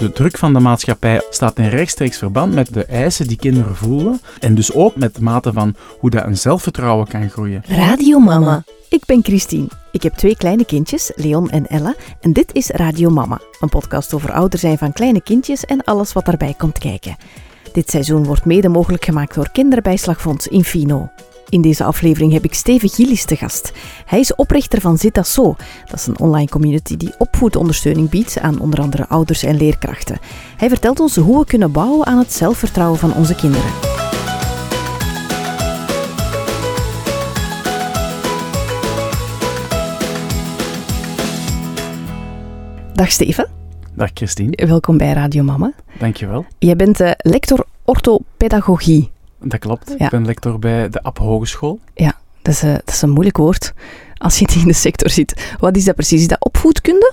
De druk van de maatschappij staat in rechtstreeks verband met de eisen die kinderen voelen en dus ook met de mate van hoe dat een zelfvertrouwen kan groeien. Radio Mama. Ik ben Christine. Ik heb twee kleine kindjes, Leon en Ella, en dit is Radio Mama, een podcast over ouder zijn van kleine kindjes en alles wat daarbij komt kijken. Dit seizoen wordt mede mogelijk gemaakt door Kinderbijslagfonds Infino. In deze aflevering heb ik Steven Gillis te gast. Hij is oprichter van Zitaso. Dat is een online community die opvoedondersteuning biedt aan onder andere ouders en leerkrachten. Hij vertelt ons hoe we kunnen bouwen aan het zelfvertrouwen van onze kinderen. Dag Steven. Dag Christine. Welkom bij Radio Mama. Dankjewel. Jij bent uh, lector orthopedagogie. Dat klopt. Ja. Ik ben lector bij de App Hogeschool. Ja, dat is, uh, dat is een moeilijk woord als je het in de sector zit. Wat is dat precies? Is dat opvoedkunde?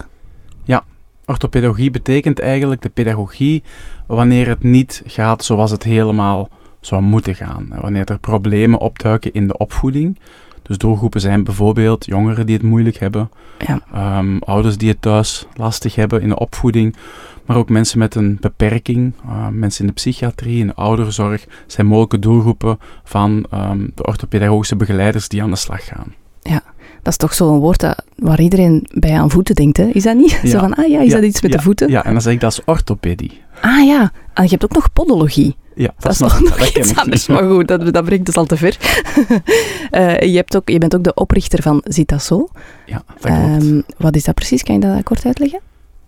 Ja, orthopedagogie betekent eigenlijk de pedagogie wanneer het niet gaat zoals het helemaal zou moeten gaan. Wanneer er problemen opduiken in de opvoeding. Dus doelgroepen zijn bijvoorbeeld jongeren die het moeilijk hebben, ja. um, ouders die het thuis lastig hebben in de opvoeding, maar ook mensen met een beperking, uh, mensen in de psychiatrie, in de ouderenzorg, zijn mogelijke doelgroepen van um, de orthopedagogische begeleiders die aan de slag gaan. Ja, dat is toch zo'n woord dat, waar iedereen bij aan voeten denkt, hè? Is dat niet? Ja. Zo van, ah ja, is ja, dat iets met de voeten? Ja, en dan zeg ik dat is orthopedie. Ah ja, en je hebt ook nog podologie. Ja, dat, is nog, nog iets anders, maar goed, dat, dat brengt dus al te ver. uh, je, hebt ook, je bent ook de oprichter van Zitaso. Ja, dat klopt. Um, wat is dat precies? Kan je dat kort uitleggen?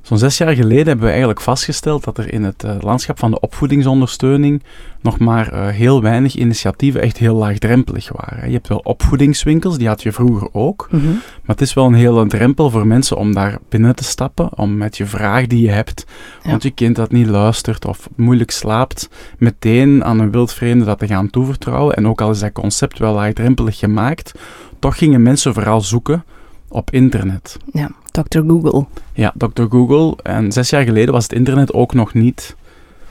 Zo'n zes jaar geleden hebben we eigenlijk vastgesteld dat er in het uh, landschap van de opvoedingsondersteuning nog maar uh, heel weinig initiatieven echt heel laagdrempelig waren. Je hebt wel opvoedingswinkels, die had je vroeger ook, mm -hmm. maar het is wel een hele drempel voor mensen om daar binnen te stappen, om met je vraag die je hebt, ja. want je kind dat niet luistert of moeilijk slaapt, meteen aan een wildvreemde dat te gaan toevertrouwen. En ook al is dat concept wel laagdrempelig gemaakt, toch gingen mensen vooral zoeken op internet. Ja, Dr. Google. Ja, Dr. Google. En zes jaar geleden was het internet ook nog niet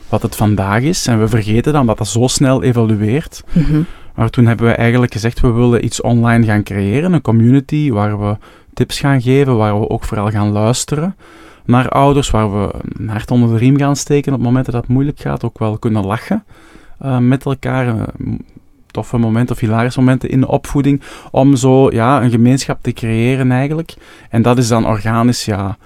wat het vandaag is. En we vergeten dan dat dat zo snel evolueert. Mm -hmm. Maar toen hebben we eigenlijk gezegd, we willen iets online gaan creëren. Een community waar we tips gaan geven, waar we ook vooral gaan luisteren naar ouders, waar we een hart onder de riem gaan steken op momenten dat het moeilijk gaat, ook wel kunnen lachen uh, met elkaar. Uh, toffe momenten of hilarische momenten in de opvoeding, om zo ja, een gemeenschap te creëren eigenlijk. En dat is dan organisch ja,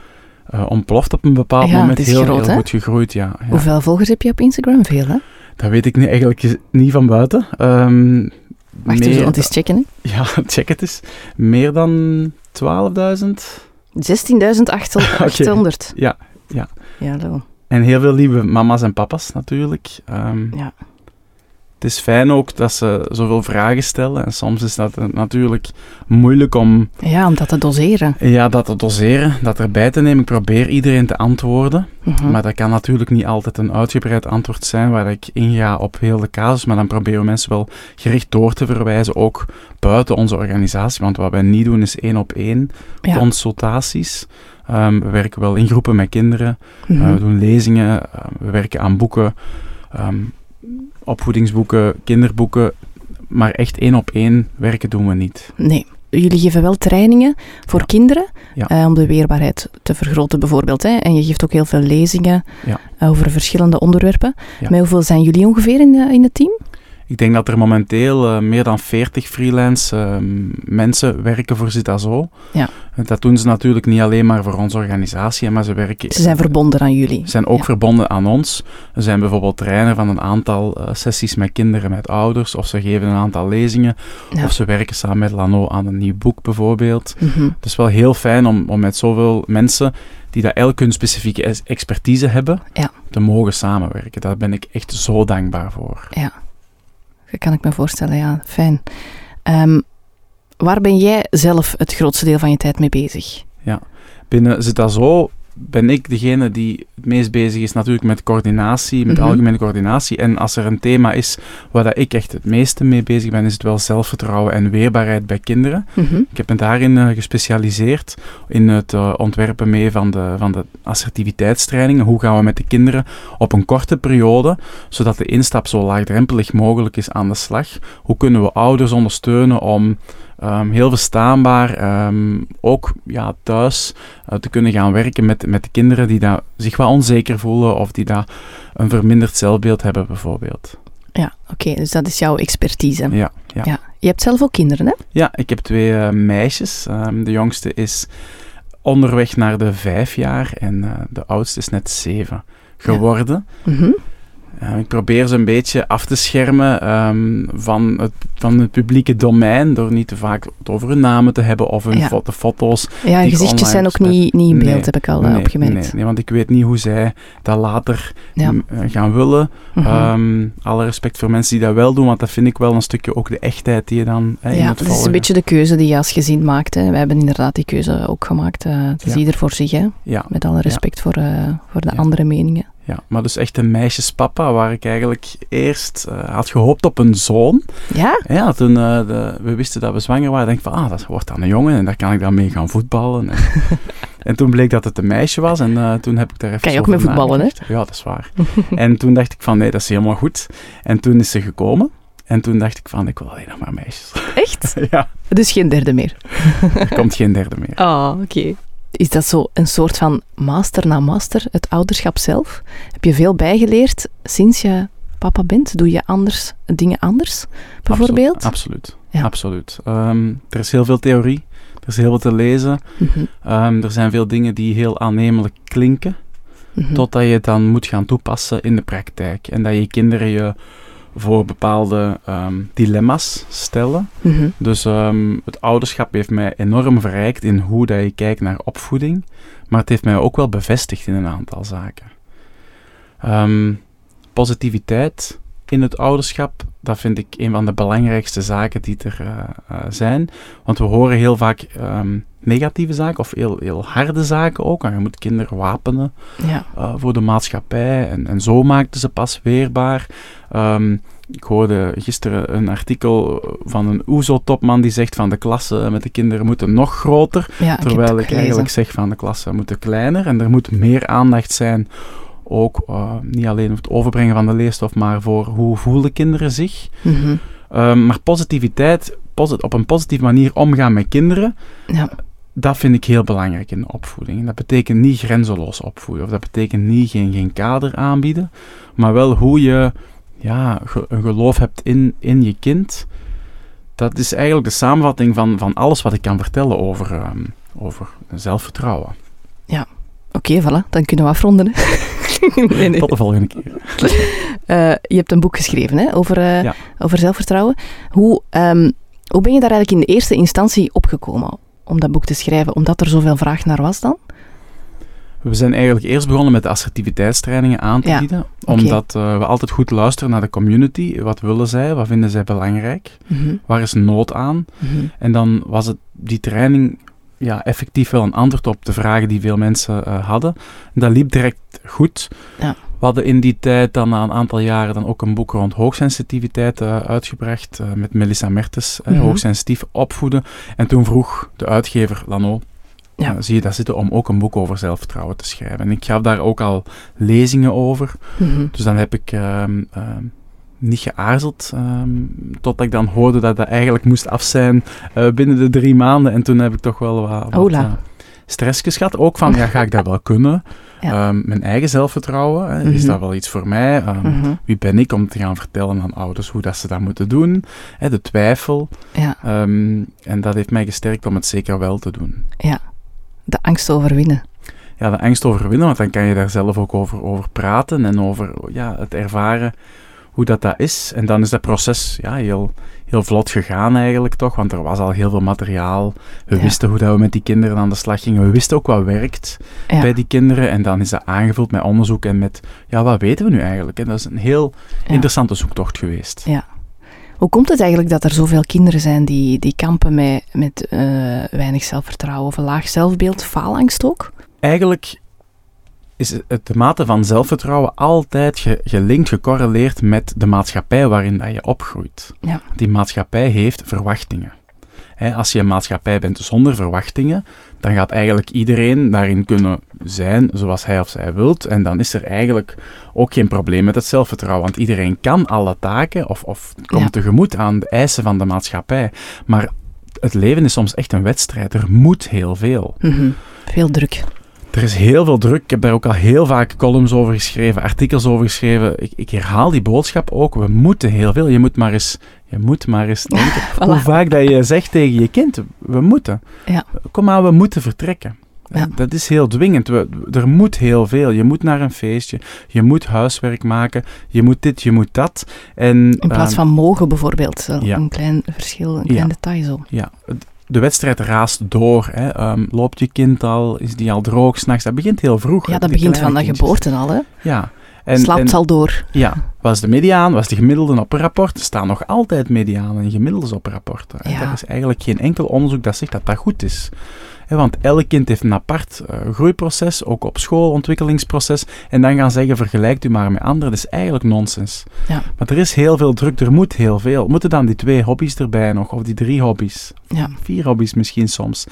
uh, ontploft op een bepaald ja, moment. Heel, groot, heel goed gegroeid, ja, ja, Hoeveel volgers heb je op Instagram? Veel, hè? Dat weet ik niet, eigenlijk niet van buiten. Um, Wacht meer, even, want eens checken, hè? Ja, check het eens. Meer dan 12.000? 16.800. okay. Ja, ja. Ja, zo. En heel veel lieve mama's en papa's natuurlijk. Um, ja. Het is fijn ook dat ze zoveel vragen stellen. En soms is dat natuurlijk moeilijk om... Ja, om dat te doseren. Ja, dat te doseren, dat erbij te nemen. Ik probeer iedereen te antwoorden. -hmm. Maar dat kan natuurlijk niet altijd een uitgebreid antwoord zijn waar ik inga op heel de casus. Maar dan proberen we mensen wel gericht door te verwijzen, ook buiten onze organisatie. Want wat wij niet doen is één op één ja. consultaties. Um, we werken wel in groepen met kinderen. -hmm. uh, we doen lezingen. Uh, we werken aan boeken. Um, opvoedingsboeken, kinderboeken, maar echt één op één werken doen we niet. Nee. Jullie geven wel trainingen voor ja. kinderen, ja. uh, om de weerbaarheid te vergroten bijvoorbeeld. Hè? En je geeft ook heel veel lezingen ja. uh, over verschillende onderwerpen. Met hoeveel zijn jullie ongeveer in, in het team? Ik denk dat er momenteel uh, meer dan 40 freelance uh, mensen werken voor Zitazo. Ja. Dat doen ze natuurlijk niet alleen maar voor onze organisatie, maar ze werken... Ze zijn verbonden aan jullie. Ze zijn ook ja. verbonden aan ons. Ze zijn bijvoorbeeld trainer van een aantal uh, sessies met kinderen, met ouders, of ze geven een aantal lezingen, ja. of ze werken samen met Lano aan een nieuw boek bijvoorbeeld. Mm -hmm. Het is wel heel fijn om, om met zoveel mensen die dat elk hun specifieke expertise hebben, ja. te mogen samenwerken. Daar ben ik echt zo dankbaar voor. Ja. Kan ik me voorstellen, ja. Fijn. Um, waar ben jij zelf het grootste deel van je tijd mee bezig? Ja, binnen zit dat zo ben ik degene die het meest bezig is natuurlijk met coördinatie, met Mhm. mm -hmm. algemene coördinatie. En als er een thema is waar dat ik echt het meeste mee bezig ben, is het wel zelfvertrouwen en weerbaarheid bij kinderen. Mm -hmm. Ik heb me daarin uh, gespecialiseerd, in het uh, ontwerpen mee van de, van de assertiviteitstrainingen. Hoe gaan we met de kinderen op een korte periode, zodat de instap zo laagdrempelig mogelijk is aan de slag? Hoe kunnen we ouders ondersteunen om Ehm, heel verstaanbaar. ehm, ook ja, thuis eh, te kunnen gaan werken met, met de kinderen die daar zich wat onzeker voelen of die daar een verminderd zelfbeeld hebben, bijvoorbeeld. Ja, oké, dus dat is jouw expertise. Ja, ja. Ja. Je hebt zelf ook kinderen, hè? Ja, ik heb twee eh, meisjes. Ehm, de jongste is onderweg naar de vijf jaar en eh, de oudste is net zeven geworden. Mhm. Eh, ik probeer ze een beetje af te schermen ehm, van, het, van het publieke domein door niet te vaak het over hun namen te hebben of hun Ja. fo- de foto's. Ja, ik gezichtjes zijn ook niet, niet in beeld, Nee, heb ik al eh, nee, opgemerkt. Nee, nee, want ik weet niet hoe zij dat later Ja. m, eh, gaan willen. Mhm. Ehm, alle respect voor mensen die dat wel doen, want dat vind ik wel een stukje ook de echtheid die je dan hè, in ja, het dat is een beetje de keuze die je als gezin maakt. Hè. Wij hebben inderdaad die keuze ook gemaakt. eh het is Ja. ieder voor zich, hè. Ja, met alle respect voor, eh, voor de andere meningen. Ja, maar dus echt een meisjespapa waar ik eigenlijk eerst eh, had gehoopt op een zoon. Ja? Ja, toen eh, de- we wisten dat we zwanger waren, denk ik van, ah, dat wordt dan een jongen en daar kan ik dan mee gaan voetballen. En, en toen bleek dat het een meisje was en eh, toen heb ik daar even Kan je ook mee voetballen, hè? Ja, dat is waar. en toen dacht ik van, nee, dat is helemaal goed. En toen is ze gekomen en toen dacht ik van, ik wil alleen nog maar meisjes. Echt? ja, Dus geen derde meer. er komt geen derde meer. Oh, oké. Is dat zo een soort van master na master, het ouderschap zelf? Heb je veel bijgeleerd sinds je papa bent? Doe je anders, dingen anders, bijvoorbeeld? Absoluut, Ja. absoluut. Ehm, er is heel veel theorie, er is heel veel te lezen. Mhm, Ehm, er zijn veel dingen die heel aannemelijk klinken. mhm. Totdat je het dan moet gaan toepassen in de praktijk. En dat je kinderen je voor bepaalde ehm, dilemma's stellen. Mhm. Dus ehm, het ouderschap heeft mij enorm verrijkt in hoe dat je kijkt naar opvoeding. Maar het heeft mij ook wel bevestigd in een aantal zaken. Ehm, positiviteit in het ouderschap, dat vind ik een van de belangrijkste zaken die er eh, eh, zijn. Want we horen heel vaak ehm, negatieve zaken of heel, heel harde zaken ook. En je moet kinderen wapenen Ja. eh, voor de maatschappij. En, en zo maakten ze pas weerbaar. Ehm, ik hoorde gisteren een artikel van een OESO-topman die zegt van de klassen met de kinderen moeten nog groter. ja, ik terwijl ik gelezen. eigenlijk zeg van de klassen moeten kleiner. En er moet meer aandacht zijn, ook eh, niet alleen voor het overbrengen van de leerstof, maar voor hoe voelen kinderen zich. Mhm. Ehm, maar positiviteit, posi- op een positieve manier omgaan met kinderen, Ja. dat vind ik heel belangrijk in de opvoeding. Dat betekent niet grenzeloos opvoeden, of dat betekent niet geen, geen kader aanbieden, maar wel hoe je ja, ge- een geloof hebt in, in je kind. Dat is eigenlijk de samenvatting van, van alles wat ik kan vertellen over, ehm, over zelfvertrouwen. Oké, voilà, dan kunnen we afronden. Hè? nee, nee. Tot de volgende keer. Eh, je hebt een boek geschreven hè, over, eh, Ja. over zelfvertrouwen. Hoe, ehm, hoe ben je daar eigenlijk in de eerste instantie opgekomen om dat boek te schrijven? Omdat er zoveel vraag naar was dan? We zijn eigenlijk eerst begonnen met de assertiviteitstrainingen aan te Ja, bieden, omdat eh, we altijd goed luisteren naar de community. Wat willen zij? Wat vinden zij belangrijk? Mhm, Waar is nood aan? mhm. En dan was het die training ja, effectief wel een antwoord op de vragen die veel mensen eh, hadden. En dat liep direct goed. Ja. We hadden in die tijd dan na een aantal jaren dan ook een boek rond hoogsensitiviteit eh, uitgebracht eh, met Melissa Mertens, Mhm. hoogsensitief opvoeden. En toen vroeg de uitgever Lano, Ja. zie je dat zitten om ook een boek over zelfvertrouwen te schrijven. En ik gaf daar ook al lezingen over. Mhm. Dus dan heb ik ehm, ehm, niet geaarzeld, ehm, totdat ik dan hoorde dat dat eigenlijk moest af zijn eh, binnen de drie maanden. En toen heb ik toch wel wat, eh, stressjes gehad. Ook van, ja, ga ik dat wel kunnen? Ja. Ehm, mijn eigen zelfvertrouwen, hè, is Mhm. dat wel iets voor mij? Ehm, Mhm. Wie ben ik om te gaan vertellen aan ouders hoe dat ze dat moeten doen? Hè, de twijfel. Ja, en dat heeft mij gesterkt om het zeker wel te doen. ja. De angst overwinnen. ja, de angst overwinnen, want dan kan je daar zelf ook over, over praten en over ja, het ervaren hoe dat, dat is. En dan is dat proces ja, heel, heel vlot gegaan eigenlijk toch, want er was al heel veel materiaal. We Ja. wisten hoe dat we met die kinderen aan de slag gingen. We wisten ook wat werkt Ja. bij die kinderen en dan is dat aangevuld met onderzoek en met, ja, wat weten we nu eigenlijk? En dat is een heel Ja. interessante zoektocht geweest. Ja. Hoe komt het eigenlijk dat er zoveel kinderen zijn die, die kampen met, met eh, weinig zelfvertrouwen of een laag zelfbeeld, faalangst ook? Eigenlijk is het de mate van zelfvertrouwen altijd ge- gelinkt, gecorreleerd met de maatschappij waarin dat je opgroeit. Ja. Die maatschappij heeft verwachtingen. Als je een maatschappij bent zonder verwachtingen, dan gaat eigenlijk iedereen daarin kunnen zijn zoals hij of zij wilt. En dan is er eigenlijk ook geen probleem met het zelfvertrouwen. Want iedereen kan alle taken of, of komt Ja. tegemoet aan de eisen van de maatschappij. Maar het leven is soms echt een wedstrijd. Er moet heel veel. Mhm. Veel druk. Er is heel veel druk. Ik heb daar ook al heel vaak columns over geschreven, artikels over geschreven. Ik, ik herhaal die boodschap ook. We moeten heel veel. Je moet maar eens, je moet maar eens denken. Voilà. Hoe vaak dat je zegt tegen je kind, we moeten. Ja. Kom maar, we moeten vertrekken. Ja. Dat is heel dwingend. We, er moet heel veel. Je moet naar een feestje. Je moet huiswerk maken. Je moet dit, je moet dat. En, In plaats ehm, van mogen bijvoorbeeld. Zo ja. Een klein verschil, een Ja. klein detail zo. Ja, de wedstrijd raast door. Hè. Ehm, loopt je kind al? Is die al droog s'nachts? Dat begint heel vroeg. Ja, dat begint van de geboorte al, hè. Ja. En, Slaapt en- al door. Ja, was de mediaan, was de gemiddelde op een rapport, er staan nog altijd medianen en gemiddeldes op rapporten. Ja. Er is eigenlijk geen enkel onderzoek dat zegt dat dat goed is. Want elk kind heeft een apart eh, groeiproces, ook op school, ontwikkelingsproces. En dan gaan zeggen, vergelijkt u maar met anderen, dat is eigenlijk nonsens. Ja. Maar er is heel veel druk, er moet heel veel. Moeten dan die twee hobby's erbij nog, of die drie hobby's? Ja. Vier hobby's misschien soms.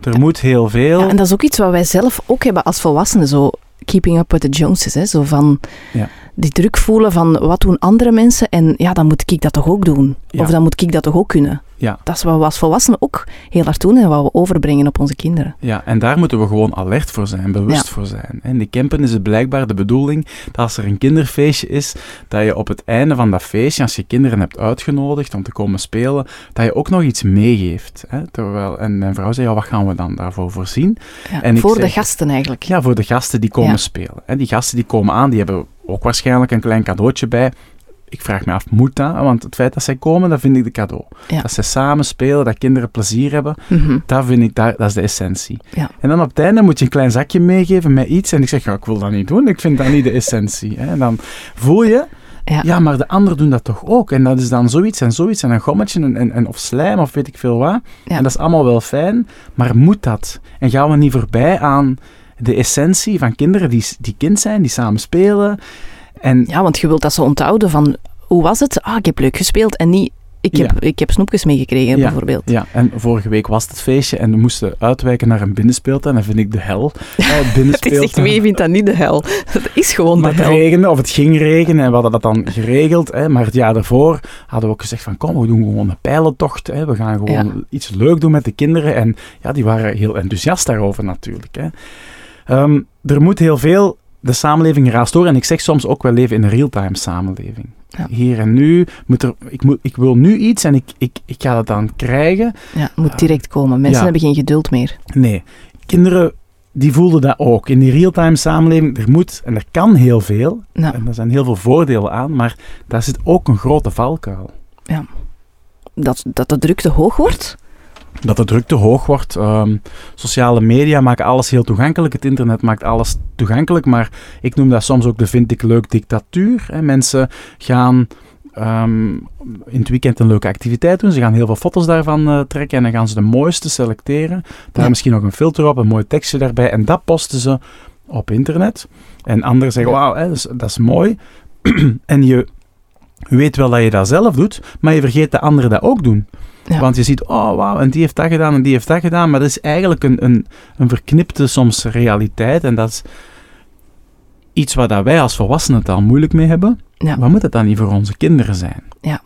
Er moet heel veel. Ja, en dat is ook iets wat wij zelf ook hebben als volwassenen, zo keeping up with the Joneses, hè, zo van Ja. die druk voelen van wat doen andere mensen en ja, dan moet ik dat toch ook doen. Ja. Of dan moet ik dat toch ook kunnen. Ja. Dat is wat we als volwassenen ook heel hard doen en wat we overbrengen op onze kinderen. Ja, en daar moeten we gewoon alert voor zijn, bewust Ja. voor zijn. In de campen is het blijkbaar de bedoeling dat als er een kinderfeestje is, dat je op het einde van dat feestje, als je kinderen hebt uitgenodigd om te komen spelen, dat je ook nog iets meegeeft. Hè? Terwijl, en mijn vrouw zei, ja, wat gaan we dan daarvoor voorzien? Ja, En ik voor de gasten eigenlijk. Ja, voor de gasten die komen Ja. spelen. En die gasten die komen aan, die hebben ook waarschijnlijk een klein cadeautje bij. Ik vraag me af, moet dat? Want het feit dat zij komen, dat vind ik de cadeau. Ja. Dat zij samen spelen, dat kinderen plezier hebben, Mhm. dat vind ik, daar, dat is de essentie. Ja. En dan op het einde moet je een klein zakje meegeven met iets. En ik zeg, ja, ik wil dat niet doen. Ik vind dat niet de essentie. Hè. En dan voel je, Ja. ja, maar de anderen doen dat toch ook. En dat is dan zoiets en zoiets en een gommetje en, en, en of slijm of weet ik veel wat. Ja. En dat is allemaal wel fijn, maar moet dat? En gaan we niet voorbij aan de essentie van kinderen die, die kind zijn, die samen spelen. En Ja, want je wilt dat ze onthouden van hoe was het? Ah, ik heb leuk gespeeld en niet ik heb, ik heb snoepjes meegekregen Ja. bijvoorbeeld. Ja, en vorige week was het feestje en we moesten uitwijken naar een binnenspeeltuin. Dat vind ik de hel. Eh, Het binnenspeeltuin. wie vindt dat niet de hel? Het is gewoon Maar de het hel. regende, of het ging regenen, en we hadden dat dan geregeld. Hè, maar het jaar daarvoor hadden we ook gezegd van, kom, we doen gewoon een pijlentocht. Hè, we gaan gewoon Ja. iets leuk doen met de kinderen. En ja, die waren heel enthousiast daarover natuurlijk. Hè. Ehm, er moet heel veel, de samenleving raast door. En ik zeg soms ook, wij leven in een real-time samenleving. Ja. Hier en nu, moet er, ik, moet, ik wil nu iets en ik, ik, ik ga dat dan krijgen. Ja, het moet direct komen. Mensen Ja. hebben geen geduld meer. Nee, kinderen die voelden dat ook. In die real-time samenleving, er moet en er kan heel veel. Ja. En er zijn heel veel voordelen aan, maar daar zit ook een grote valkuil. Dat, dat de drukte hoog wordt. Dat de druk te hoog wordt. ehm, sociale media maken alles heel toegankelijk. Het internet maakt alles toegankelijk. Maar ik noem dat soms ook de vind ik leuk dictatuur. Hè. Mensen gaan ehm, in het weekend een leuke activiteit doen. Ze gaan heel veel foto's daarvan eh, trekken. En dan gaan ze de mooiste selecteren. Daar Ja. misschien nog een filter op, een mooi tekstje daarbij. En dat posten ze op internet. En anderen zeggen, wauw, hè, dat, is, dat is mooi. en je weet wel dat je dat zelf doet, maar je vergeet dat anderen dat ook doen. Ja. Want je ziet, oh wauw, en die heeft dat gedaan en die heeft dat gedaan. Maar dat is eigenlijk een, een, een verknipte soms realiteit. En dat is iets waar dat wij als volwassenen het al moeilijk mee hebben. Ja. Maar moet het dan niet voor onze kinderen zijn? Ja.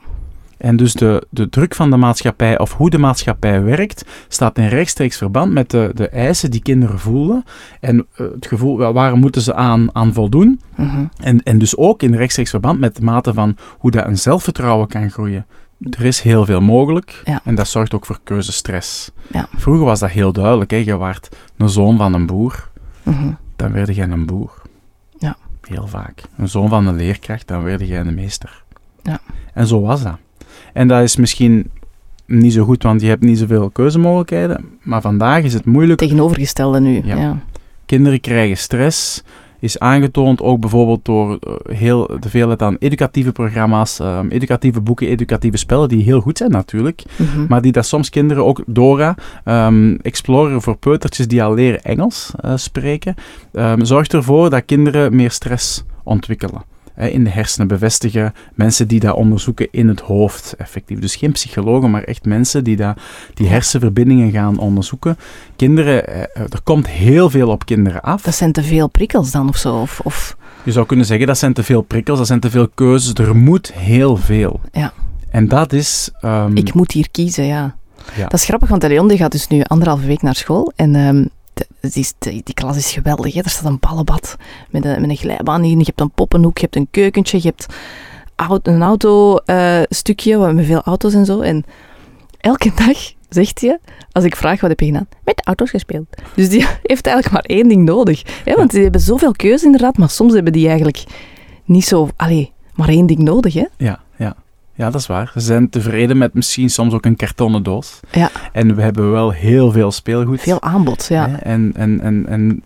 En dus de, de druk van de maatschappij, of hoe de maatschappij werkt, staat in rechtstreeks verband met de, de eisen die kinderen voelen. En eh, het gevoel, waar moeten ze aan, aan voldoen? Mhm. En, en dus ook in rechtstreeks verband met de mate van hoe dat een zelfvertrouwen kan groeien. Er is heel veel mogelijk Ja. en dat zorgt ook voor keuzestress. Ja. Vroeger was dat heel duidelijk. Hè? Je waart een zoon van een boer, Mhm. dan werd jij een boer. Ja. Heel vaak. Een zoon van een leerkracht, dan werd jij een meester. Ja. En zo was dat. En dat is misschien niet zo goed, want je hebt niet zoveel keuzemogelijkheden. Maar vandaag is het moeilijk Tegenovergestelde nu. Ja. Ja. Kinderen krijgen stress, is aangetoond ook bijvoorbeeld door eh, heel de veelheid aan educatieve programma's, ehm, educatieve boeken, educatieve spellen, die heel goed zijn natuurlijk, Mhm. maar die dat soms kinderen ook, Dora, ehm, Explorer voor peutertjes die al leren Engels eh, spreken, ehm, zorgt ervoor dat kinderen meer stress ontwikkelen. In de hersenen bevestigen mensen die dat onderzoeken in het hoofd, effectief. Dus geen psychologen, maar echt mensen die dat, die hersenverbindingen gaan onderzoeken. Kinderen, eh, er komt heel veel op kinderen af. Dat zijn te veel prikkels dan of zo. Of, of, Je zou kunnen zeggen, dat zijn te veel prikkels, dat zijn te veel keuzes. Er moet heel veel. Ja. En dat is... ehm, ik moet hier kiezen, ja. Ja. Dat is grappig, want de Leon die gaat dus nu anderhalve week naar school. En ehm, is, die, die klas is geweldig. Hè? Er staat een ballenbad met een, met een glijbaan in. Je hebt een poppenhoek, je hebt een keukentje, je hebt een auto-stukje met veel auto's en zo. En elke dag zegt hij, als ik vraag wat heb je gedaan, met auto's gespeeld. Dus die heeft eigenlijk maar één ding nodig. Hè? Want die hebben zoveel keuze inderdaad, maar soms hebben die eigenlijk niet zo, allee, maar één ding nodig. Hè? Ja, ja. dat is waar. Ze zijn tevreden met misschien soms ook een kartonnen doos. Ja. En we hebben wel heel veel speelgoed. Veel aanbod, ja. Hè, En, en, en, en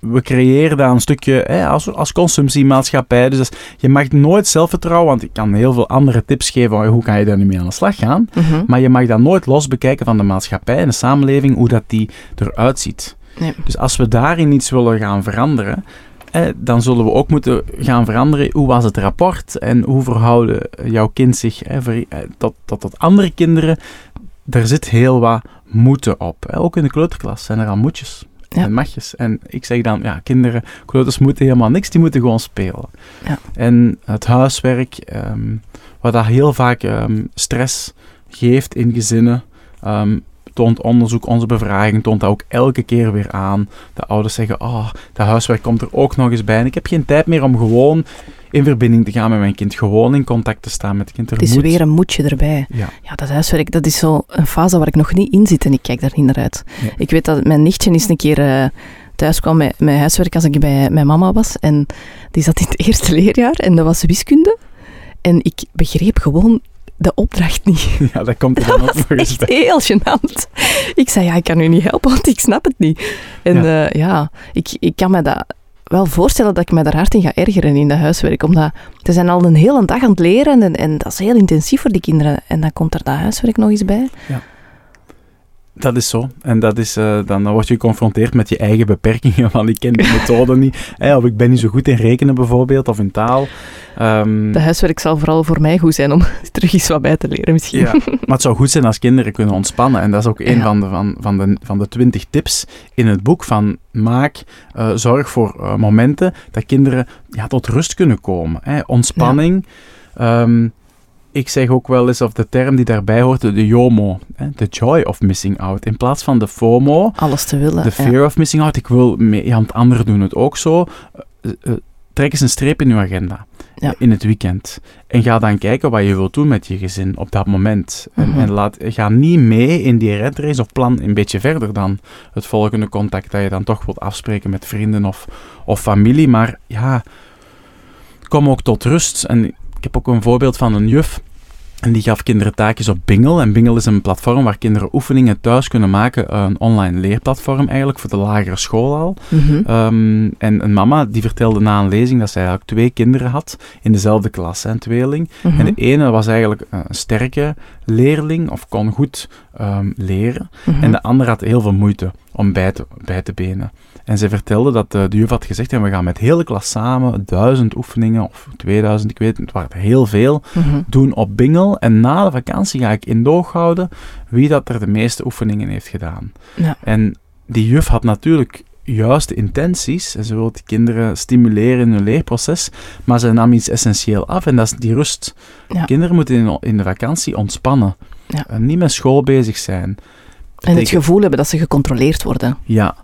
we creëren daar een stukje hè, als, als consumptiemaatschappij. Dus je mag nooit zelfvertrouwen, want ik kan heel veel andere tips geven. van Hoe kan je daar nu mee aan de slag gaan? Mhm. Maar je mag dat nooit los bekijken van de maatschappij en de samenleving, hoe dat die eruit ziet. Nee. Dus als we daarin iets willen gaan veranderen, eh, dan zullen we ook moeten gaan veranderen. Hoe was het rapport en hoe verhouden jouw kind zich eh, ver- eh, tot, tot, tot andere kinderen? Er zit heel wat moeten op. Ook in de kleuterklas zijn er al moetjes Ja. en magjes. En ik zeg dan, ja, kinderen, kleuters moeten helemaal niks, die moeten gewoon spelen. Ja. En het huiswerk, ehm, wat dat heel vaak ehm, stress geeft in gezinnen, ehm, toont onderzoek, onze bevraging, toont dat ook elke keer weer aan. De ouders zeggen, oh, dat huiswerk komt er ook nog eens bij. En ik heb geen tijd meer om gewoon in verbinding te gaan met mijn kind, gewoon in contact te staan met het kind. Er Het is moet- weer een moedje erbij. Ja, Ja, dat huiswerk, dat is zo een fase waar ik nog niet in zit en ik kijk daar niet naar uit. Ik weet dat mijn nichtje eens een keer eh, thuis kwam met, met huiswerk als ik bij mijn mama was. En die zat in het eerste leerjaar en dat was wiskunde. En ik begreep gewoon de opdracht niet. ja, dat komt er Dat dan was nog eens echt bij. heel gênant. Ik zei, ja, ik kan u niet helpen, want ik snap het niet. En Ja. ja, ja ik, ik kan me dat wel voorstellen dat ik me daar hard in ga ergeren in dat huiswerk. Omdat ze zijn al een hele dag aan het leren en, en dat is heel intensief voor die kinderen. En dan komt er dat huiswerk nog eens bij. Dat is zo. En dat is, eh, dan word je geconfronteerd met je eigen beperkingen, van ik ken de methode niet. Hè, of ik ben niet zo goed in rekenen bijvoorbeeld, of in taal. Ehm, De huiswerk zal vooral voor mij goed zijn om terug eens wat bij te leren misschien. Ja, maar het zou goed zijn als kinderen kunnen ontspannen. En dat is ook een Ja. van de, van, van, de, van de twintig tips in het boek van maak, eh, zorg voor eh, momenten dat kinderen ja, tot rust kunnen komen. Hè. Ontspanning. Ehm, ik zeg ook wel eens, of de term die daarbij hoort, de JOMO. The joy of missing out. In plaats van de FOMO, Alles te willen. de ja. fear of missing out. Ik wil mee, ja, want anderen doen het ook zo. Eh, eh, trek eens een streep in uw agenda. Ja. In het weekend. En ga dan kijken wat je wilt doen met je gezin op dat moment. En, Mhm. en laat, ga niet mee in die red race of plan een beetje verder dan het volgende contact dat je dan toch wilt afspreken met vrienden of, of familie. Maar ja, kom ook tot rust. En ik heb ook een voorbeeld van een juf. En die gaf kinderen taakjes op Bingel. En Bingel is een platform waar kinderen oefeningen thuis kunnen maken. Een online leerplatform eigenlijk, voor de lagere school al. Mhm. Ehm, en een mama die vertelde na een lezing dat zij eigenlijk twee kinderen had in dezelfde klas, een tweeling. Mhm. En de ene was eigenlijk een sterke leerling of kon goed ehm, leren. Mhm. En de andere had heel veel moeite om bij te, bij te benen. En zij vertelde dat eh, de juf had gezegd, en we gaan met de hele klas samen duizend oefeningen, of 2000, ik weet het, het waren heel veel, Mhm. doen op Bingel. En na de vakantie ga ik in doog houden wie dat er de meeste oefeningen heeft gedaan. Ja. En die juf had natuurlijk juiste intenties. En ze wil die kinderen stimuleren in hun leerproces. Maar ze nam iets essentieel af en dat is die rust. Ja. Kinderen moeten in, in de vakantie ontspannen. Ja. En niet met school bezig zijn. En het gevoel hebben dat ze gecontroleerd worden. Ja.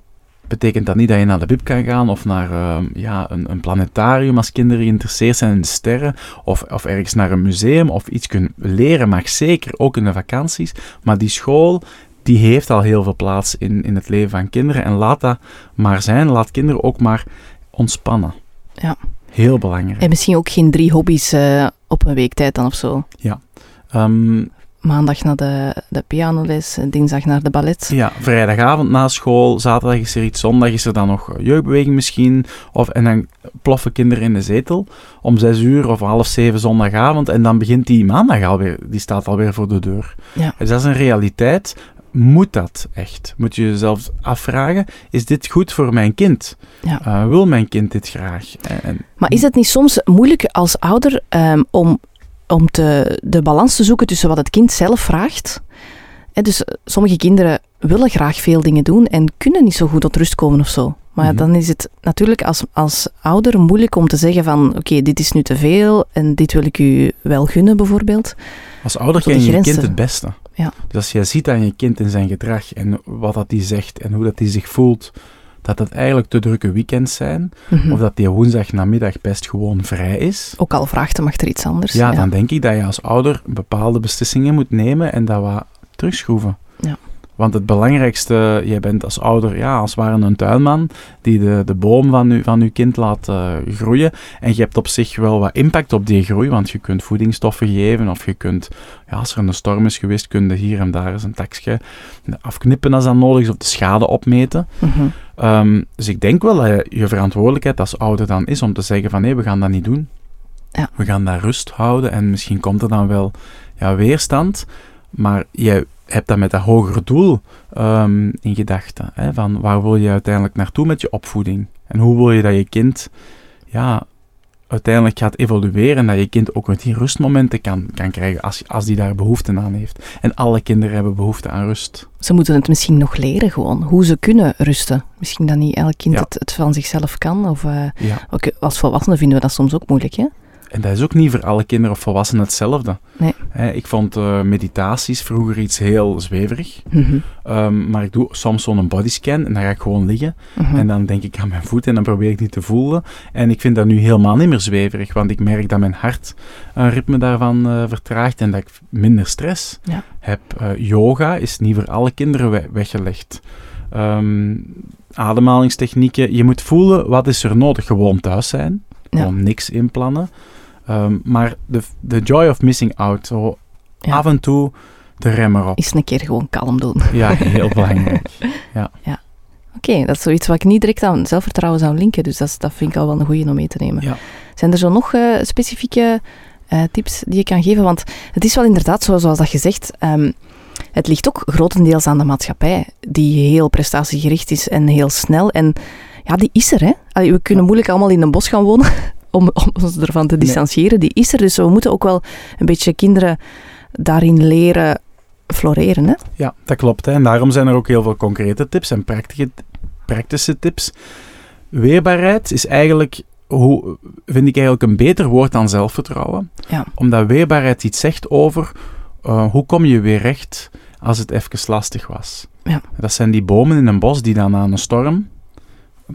Betekent dat niet dat je naar de bib kan gaan of naar ehm, ja, een, een planetarium als kinderen geïnteresseerd zijn in de sterren of, of ergens naar een museum of iets kunnen leren, mag zeker ook in de vakanties. Maar die school, die heeft al heel veel plaats in, in het leven van kinderen en laat dat maar zijn. Laat kinderen ook maar ontspannen. Ja. Heel belangrijk. En misschien ook geen drie hobby's eh, op een week tijd dan of zo. Ehm, Maandag naar de, de pianoles, dinsdag naar de ballet. Ja, vrijdagavond na school, zaterdag is er iets, zondag is er dan nog jeugdbeweging misschien. Of, en dan ploffen kinderen in de zetel om zes uur of half zeven zondagavond. En dan begint die maandag alweer, die staat alweer voor de deur. Ja. Dus dat is een realiteit. Moet dat echt? Moet je jezelf afvragen, is dit goed voor mijn kind? Ja. Eh, wil mijn kind dit graag? En, en- Maar is het niet soms moeilijk als ouder ehm, om, om te, de balans te zoeken tussen wat het kind zelf vraagt? Dus eh, sommige kinderen willen graag veel dingen doen en kunnen niet zo goed tot rust komen of zo. Maar Mhm. dan is het natuurlijk als, als ouder moeilijk om te zeggen van oké, dit is nu te veel en dit wil ik u wel gunnen bijvoorbeeld. als ouder ken je je kind het beste. Ja. Dus als jij ziet aan je kind in zijn gedrag en wat dat hij zegt en hoe dat hij zich voelt, dat het eigenlijk te drukke weekends zijn, Mhm. of dat die woensdag namiddag best gewoon vrij is, Ook al vraagt hem achter iets anders. ja, dan denk ik dat je als ouder bepaalde beslissingen moet nemen en dat wat terugschroeven. Ja. Want het belangrijkste, jij bent als ouder, ja, als het ware een tuinman die de, de boom van, u, van uw kind laat eh, groeien. En je hebt op zich wel wat impact op die groei, want je kunt voedingsstoffen geven of je kunt, ja, als er een storm is geweest, kun je hier en daar eens een takje afknippen als dat nodig is of de schade opmeten. Mhm. Ehm, dus ik denk wel dat je, je verantwoordelijkheid als ouder dan is om te zeggen van nee, we gaan dat niet doen. Ja. We gaan daar rust houden en misschien komt er dan wel ja, weerstand, maar je hebt dat met dat hogere doel ehm, in gedachten. Van waar wil je uiteindelijk naartoe met je opvoeding? En hoe wil je dat je kind ja, uiteindelijk gaat evolueren en dat je kind ook met die rustmomenten kan, kan krijgen als, als die daar behoefte aan heeft. En alle kinderen hebben behoefte aan rust. Ze moeten het misschien nog leren gewoon, hoe ze kunnen rusten. Misschien dat niet elk kind Ja. het, het van zichzelf kan. Of, eh, Ja. ook als volwassenen vinden we dat soms ook moeilijk, hè? En dat is ook niet voor alle kinderen of volwassenen hetzelfde. Nee. Ik vond eh, meditaties vroeger iets heel zweverig. Mhm. Ehm, maar ik doe soms zo'n bodyscan en dan ga ik gewoon liggen. Mhm. En dan denk ik aan mijn voet en dan probeer ik die te voelen. En ik vind dat nu helemaal niet meer zweverig, want ik merk dat mijn hart een ritme daarvan eh, vertraagt en dat ik minder stress Ja. heb. Eh, yoga is niet voor alle kinderen we- weggelegd. Ehm, ademhalingstechnieken. Je moet voelen wat is er nodig. Gewoon thuis zijn. Ja. Gewoon niks inplannen. Ehm, maar de, de joy of missing out. Zo Ja. af en toe de remmer op. Eens een keer gewoon kalm doen. Ja, heel belangrijk. Oké, dat is zoiets wat ik niet direct aan zelfvertrouwen zou linken. Dus dat, is- dat vind ik al wel een goede om mee te nemen. Ja. Zijn er zo nog eh, specifieke eh, tips die je kan geven? Want het is wel inderdaad zo, zoals dat je zegt. ehm, het ligt ook grotendeels aan de maatschappij, die heel prestatiegericht is en heel snel. En ja, die is er, hè. Allee, we kunnen moeilijk allemaal in een bos gaan wonen om, om ons ervan te Nee. distancieren. Die is er, dus we moeten ook wel een beetje kinderen daarin leren floreren, hè. Ja, dat klopt. Hè. En daarom zijn er ook heel veel concrete tips en praktische, praktische tips. Weerbaarheid is eigenlijk, hoe, vind ik eigenlijk een beter woord dan zelfvertrouwen. Ja. Omdat weerbaarheid iets zegt over eh, hoe kom je weer recht als het even lastig was. Ja. Dat zijn die bomen in een bos die dan aan een storm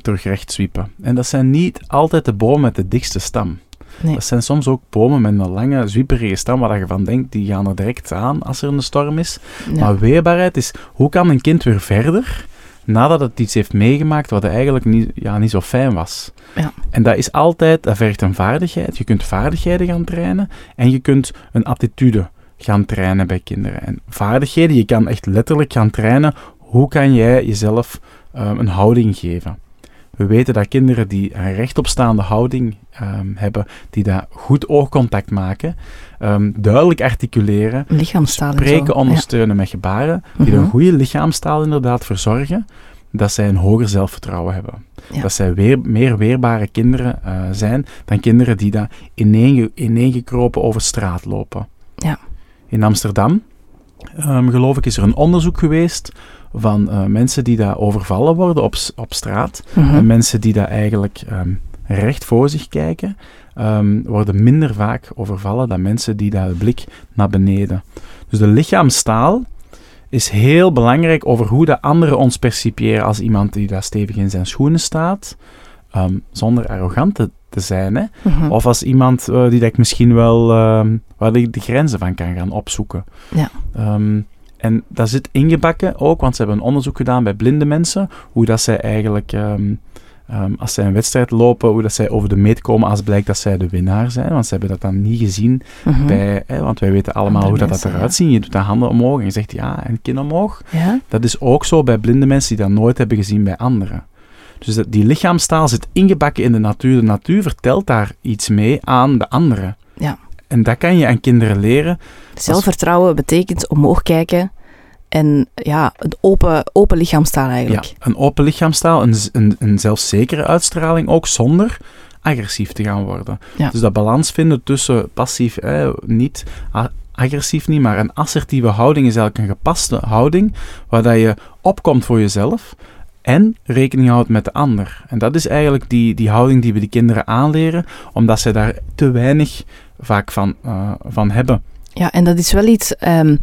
terug recht zwiepen. En dat zijn niet altijd de bomen met de dikste stam. Nee. Dat zijn soms ook bomen met een lange, zwieperige stam waar je van denkt, die gaan er direct aan als er een storm is. Ja. Maar weerbaarheid is, hoe kan een kind weer verder nadat het iets heeft meegemaakt wat eigenlijk niet, ja, niet zo fijn was? Ja. En dat is altijd, dat vergt een vaardigheid. Je kunt vaardigheden gaan trainen en je kunt een attitude gaan trainen bij kinderen. En vaardigheden, je kan echt letterlijk gaan trainen, hoe kan jij jezelf ehm, een houding geven? We weten dat kinderen die een rechtopstaande houding ehm, hebben, die daar goed oogcontact maken, ehm, duidelijk articuleren, Lichaamstaal spreken ondersteunen met gebaren, die Mhm. een goede lichaamstaal inderdaad verzorgen, dat zij een hoger zelfvertrouwen hebben. Ja. Dat zij weer, meer weerbare kinderen eh, zijn dan kinderen die daar ineen, ineengekropen over straat lopen. Ja. In Amsterdam, ehm, geloof ik, is er een onderzoek geweest van eh, mensen die daar overvallen worden op, op straat. Mhm. En mensen die daar eigenlijk ehm, recht voor zich kijken, ehm, worden minder vaak overvallen dan mensen die daar de blik naar beneden. Dus de lichaamstaal is heel belangrijk over hoe de anderen ons percipiëren als iemand die daar stevig in zijn schoenen staat, ehm, zonder arrogant te, te zijn. Hè? Mhm. Of als iemand eh, die dat ik misschien wel, waar ik de grenzen van kan gaan opzoeken. Ja. En dat zit ingebakken ook, want ze hebben een onderzoek gedaan bij blinde mensen, hoe dat zij eigenlijk, ehm, ehm, als zij een wedstrijd lopen, hoe dat zij over de meet komen als blijkt dat zij de winnaar zijn. Want ze hebben dat dan niet gezien Mhm. bij, hè, want wij weten allemaal Andere hoe dat, mensen, dat eruit ziet. Je doet de handen omhoog en je zegt ja, en kin omhoog. Ja? Dat is ook zo bij blinde mensen die dat nooit hebben gezien bij anderen. Dus dat, die lichaamstaal zit ingebakken in de natuur. De natuur vertelt daar iets mee aan de anderen. Ja. En dat kan je aan kinderen leren. Zelfvertrouwen betekent omhoog kijken en ja, een open, open lichaamstaal eigenlijk. Ja, een open lichaamstaal, een, een, een zelfzekere uitstraling ook, zonder agressief te gaan worden. Ja. Dus dat balans vinden tussen passief, eh, niet agressief niet, maar een assertieve houding is eigenlijk een gepaste houding, waar dat je opkomt voor jezelf en rekening houdt met de ander. En dat is eigenlijk die, die houding die we de kinderen aanleren, omdat zij daar te weinig vaak van, eh, van hebben. Ja, en dat is wel iets. ehm,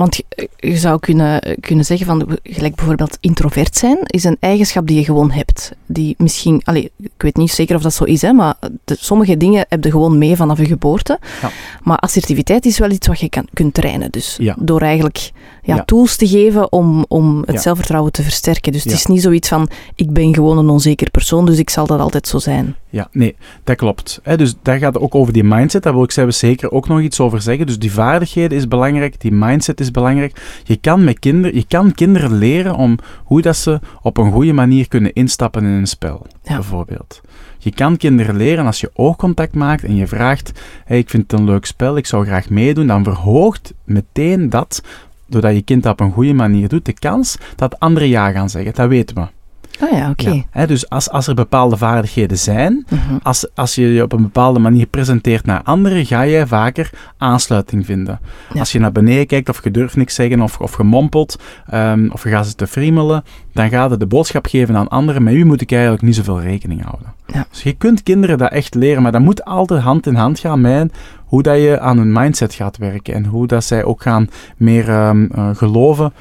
want je, je zou kunnen, kunnen zeggen van, gelijk bijvoorbeeld introvert zijn, is een eigenschap die je gewoon hebt. Die misschien, allee, ik weet niet zeker of dat zo is, hè, maar de, sommige dingen heb je gewoon mee vanaf je geboorte. Ja. Maar assertiviteit is wel iets wat je kan, kunt trainen. Dus Ja. door eigenlijk ja, Ja. tools te geven om, om het zelfvertrouwen te versterken. Dus het is niet zoiets van, ik ben gewoon een onzeker persoon, dus ik zal dat altijd zo zijn. Ja, nee, dat klopt. Dus daar gaat het ook over die mindset. Daar wil ik zelfs zeker ook nog iets over zeggen. Dus die vaardigheden is belangrijk, die mindset is belangrijk. Je kan, met kinder, je kan kinderen leren om hoe dat ze op een goede manier kunnen instappen in een spel, Ja. bijvoorbeeld. Je kan kinderen leren als je oogcontact maakt en je vraagt: hey, ik vind het een leuk spel, ik zou graag meedoen. Dan verhoogt meteen dat, doordat je kind dat op een goede manier doet, de kans dat anderen ja gaan zeggen. Dat weten we. Oh ja, oké. Ja, dus als, als er bepaalde vaardigheden zijn, Mhm. als, als je je op een bepaalde manier presenteert naar anderen, ga je vaker aansluiting vinden. Ja. Als je naar beneden kijkt of je durft niks zeggen of, of je mompelt ehm, of je gaat zitten friemelen, dan gaat het de boodschap geven aan anderen. Met u moet ik eigenlijk niet zoveel rekening houden. Ja. Dus je kunt kinderen dat echt leren, maar dat moet altijd hand in hand gaan met hoe dat je aan hun mindset gaat werken en hoe dat zij ook gaan meer ehm, eh, geloven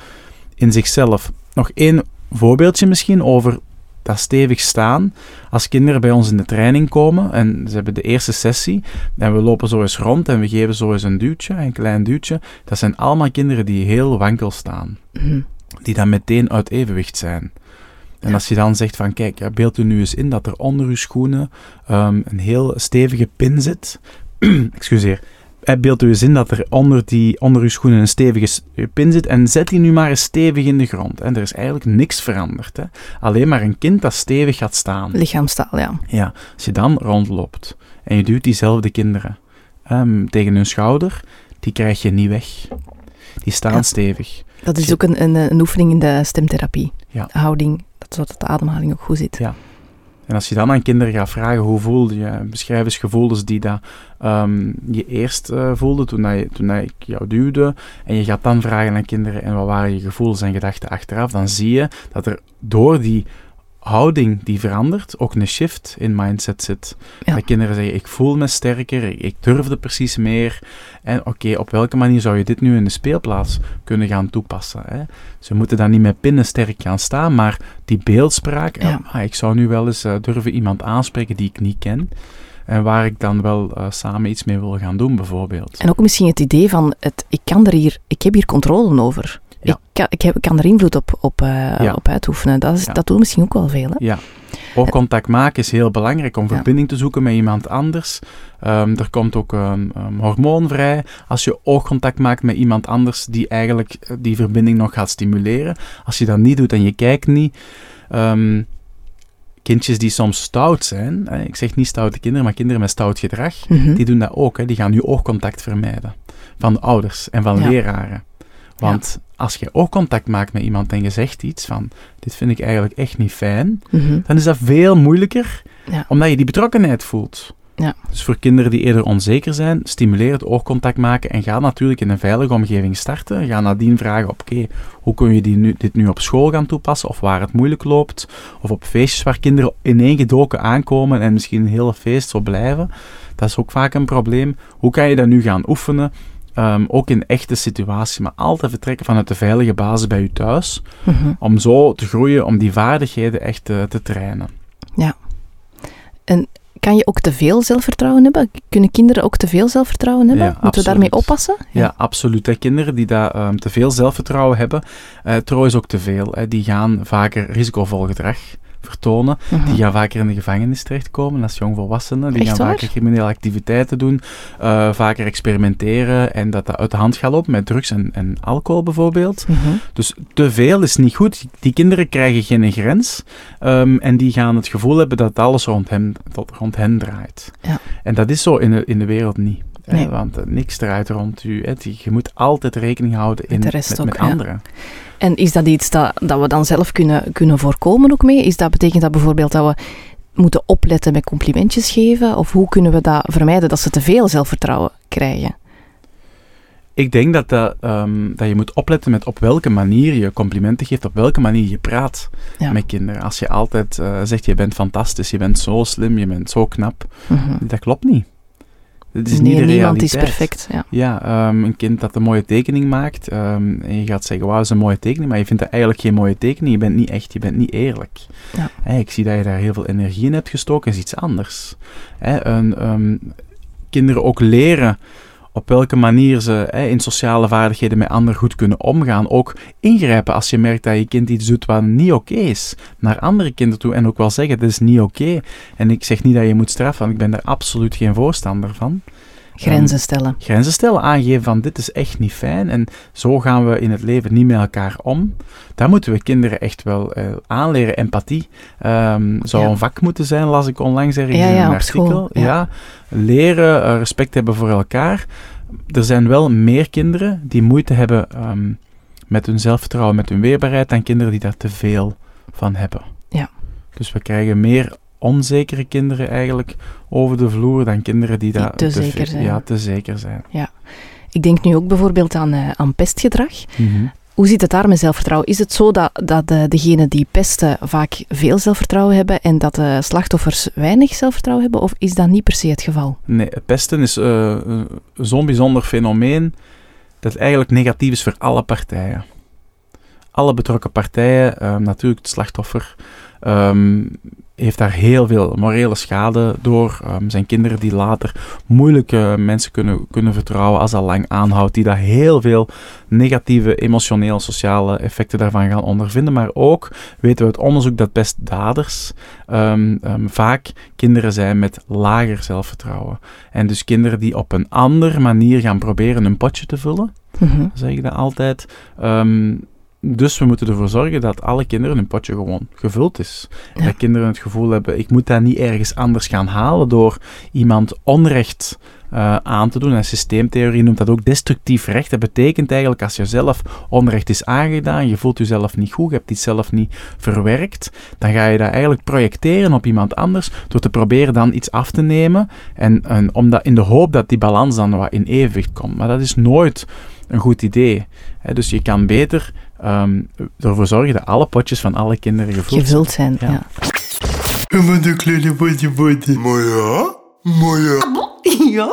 in zichzelf. Nog één voorbeeldje misschien over dat stevig staan. Als kinderen bij ons in de training komen en ze hebben de eerste sessie en we lopen zo eens rond en we geven zo eens een duwtje, een klein duwtje, dat zijn allemaal kinderen die heel wankel staan. Mhm. Die dan meteen uit evenwicht zijn. En Ja. als je dan zegt van, kijk, ja, beeld u nu eens in dat er onder uw schoenen ehm, een heel stevige pin zit. Excuseer. Beeld u eens in dat er onder, die, onder uw schoenen een stevige pin zit en zet die nu maar eens stevig in de grond. En er is eigenlijk niks veranderd. Hè. Alleen maar een kind dat stevig gaat staan. Lichaamstaal, ja. Ja, als je dan rondloopt en je duwt diezelfde kinderen ehm, tegen hun schouder, die krijg je niet weg. Die staan Ja. stevig. Dat is ook een, een, een oefening in de stemtherapie. Ja. De houding, dat zodat de ademhaling ook goed zit. Ja. En als je dan aan kinderen gaat vragen hoe voelde je, beschrijf eens gevoelens die dat, ehm, je eerst eh, voelde toen, dat je, toen dat ik jou duwde. En je gaat dan vragen aan kinderen en wat waren je gevoelens en gedachten achteraf. Dan zie je dat er door die houding die verandert ook een shift in mindset zit. Ja. Dat kinderen zeggen, ik voel me sterker, ik, ik durfde precies meer. En oké, op welke manier zou je dit nu in de speelplaats kunnen gaan toepassen? Hè? Ze moeten dan niet met pinnen sterk gaan staan, maar die beeldspraak, Ja. ah, ik zou nu wel eens eh, durven iemand aanspreken die ik niet ken. En waar ik dan wel eh, samen iets mee wil gaan doen, bijvoorbeeld. En ook misschien het idee van, het, ik, kan er hier, ik heb hier controle over. Ja. Ik, kan, ik, heb, ik kan er invloed op, op, eh, Ja. op uitoefenen. Dat, is, Ja. dat doet misschien ook wel veel. Hè? Ja. Oogcontact maken is heel belangrijk om verbinding te zoeken met iemand anders. Ehm, er komt ook een hormoon vrij als je oogcontact maakt met iemand anders die eigenlijk eh, die verbinding nog gaat stimuleren. Als je dat niet doet en je kijkt niet. ehm, kindjes die soms stout zijn, ik zeg niet stoute kinderen, maar kinderen met stout gedrag, Mhm. die doen dat ook. Hè, die gaan nu oogcontact vermijden van de ouders en van Ja. leraren. Want als je oogcontact maakt met iemand en je zegt iets van, dit vind ik eigenlijk echt niet fijn, Mhm. dan is dat veel moeilijker, Ja. omdat je die betrokkenheid voelt. Ja. Dus voor kinderen die eerder onzeker zijn, stimuleer het oogcontact maken en ga natuurlijk in een veilige omgeving starten. Ga nadien vragen, oké, hoe kun je die nu, dit nu op school gaan toepassen, of waar het moeilijk loopt, of op feestjes waar kinderen ineengedoken aankomen en misschien een hele feest zo blijven. Dat is ook vaak een probleem. Hoe kan je dat nu gaan oefenen? Ehm, ook in echte situaties, maar altijd vertrekken vanuit de veilige basis bij je thuis, Mhm. om zo te groeien, om die vaardigheden echt eh, te trainen. Kan je ook te veel zelfvertrouwen hebben? Kunnen kinderen ook te veel zelfvertrouwen hebben? Ja, Moeten we daarmee oppassen? Ja, absoluut. Hè. Kinderen die daar ehm, te veel zelfvertrouwen hebben, eh trouwens ook te veel, hè, die gaan vaker risicovol gedrag vertonen. Mhm. Die gaan vaker in de gevangenis terechtkomen als jongvolwassenen. Die Echt gaan waar? vaker criminele activiteiten doen, eh, vaker experimenteren en dat dat uit de hand gaat lopen met drugs en, en alcohol bijvoorbeeld. Mhm. Dus te veel is niet goed. Die kinderen krijgen geen grens ehm, en die gaan het gevoel hebben dat alles rond hen, dat rond hen draait. Ja. En dat is zo in de, in de wereld niet. Hè, Nee. want eh, niks draait rond u. hè. Die- Je moet altijd rekening houden in, Met met, ook, met ja. anderen. En is dat iets dat, dat we dan zelf kunnen, kunnen voorkomen ook mee? Is dat, betekent dat bijvoorbeeld dat we moeten opletten met complimentjes geven? Of hoe kunnen we dat vermijden dat ze te veel zelfvertrouwen krijgen? Ik denk dat, dat, ehm, dat je moet opletten met op welke manier je complimenten geeft, op welke manier je praat Ja. met kinderen. Als je altijd eh, zegt, je bent fantastisch, je bent zo slim, je bent zo knap, Mhm. dat klopt niet. Is nee, niet de niemand is realiteit. perfect. Ja. Ja, ehm, een kind dat een mooie tekening maakt ehm, en je gaat zeggen, wauw, dat is een mooie tekening, maar je vindt dat eigenlijk geen mooie tekening. Je bent niet echt, je bent niet eerlijk. Ja. Ik zie dat je daar heel veel energie in hebt gestoken, is iets anders. Ehm, kinderen ook leren op welke manier ze hè, in sociale vaardigheden met anderen goed kunnen omgaan. Ook ingrijpen als je merkt dat je kind iets doet wat niet oké is. Naar andere kinderen toe en ook wel zeggen, dit is niet oké. En ik zeg niet dat je moet straffen, want ik ben daar absoluut geen voorstander van Grenzen stellen. grenzen stellen, aangeven van dit is echt niet fijn en zo gaan we in het leven niet met elkaar om. Daar moeten we kinderen echt wel eh, aanleren. Empathie Ehm, zou Ja. een vak moeten zijn, las ik onlangs ergens Ja, in ja, een artikel. school, ja. Ja. leren, eh, respect hebben voor elkaar. Er zijn wel meer kinderen die moeite hebben ehm, met hun zelfvertrouwen, met hun weerbaarheid, dan kinderen die daar te veel van hebben. Ja. Dus we krijgen meer onzekere kinderen eigenlijk over de vloer dan kinderen die, Die daar te veel- zeker zijn. Ja, te zeker zijn. Ik denk nu ook bijvoorbeeld aan, eh, aan pestgedrag. Mhm. Hoe zit het daar met zelfvertrouwen? Is het zo dat, dat eh, degenen die pesten vaak veel zelfvertrouwen hebben en dat de slachtoffers weinig zelfvertrouwen hebben? Of is dat niet per se het geval? Nee, pesten is eh, eh, zo'n bijzonder fenomeen dat eigenlijk negatief is voor alle partijen. Alle betrokken partijen, eh, natuurlijk het slachtoffer, ehm, heeft daar heel veel morele schade door. Ehm, zijn kinderen die later moeilijke mensen kunnen, kunnen vertrouwen als dat lang aanhoudt, die daar heel veel negatieve emotioneel sociale effecten daarvan gaan ondervinden. Maar ook weten we uit onderzoek dat best daders ehm, ehm, vaak kinderen zijn met lager zelfvertrouwen. En dus kinderen die op een andere manier gaan proberen een potje te vullen, Mhm. zeg ik dat altijd. Ehm, dus we moeten ervoor zorgen dat alle kinderen hun potje gewoon gevuld is. Ja. Dat kinderen het gevoel hebben, ik moet dat niet ergens anders gaan halen door iemand onrecht eh, aan te doen. En systeemtheorie noemt dat ook destructief recht. Dat betekent eigenlijk als je zelf onrecht is aangedaan, je voelt jezelf niet goed, je hebt iets zelf niet verwerkt, dan ga je dat eigenlijk projecteren op iemand anders door te proberen dan iets af te nemen en, en omdat, in de hoop dat die balans dan wat in evenwicht komt. Maar dat is nooit een goed idee. Dus je kan beter ehm, ervoor zorgen dat alle potjes van alle kinderen gevuld zijn. Gevuld zijn, Ja. ja. Wat een kleine potje potje. Maar ja, maar ja. Ja?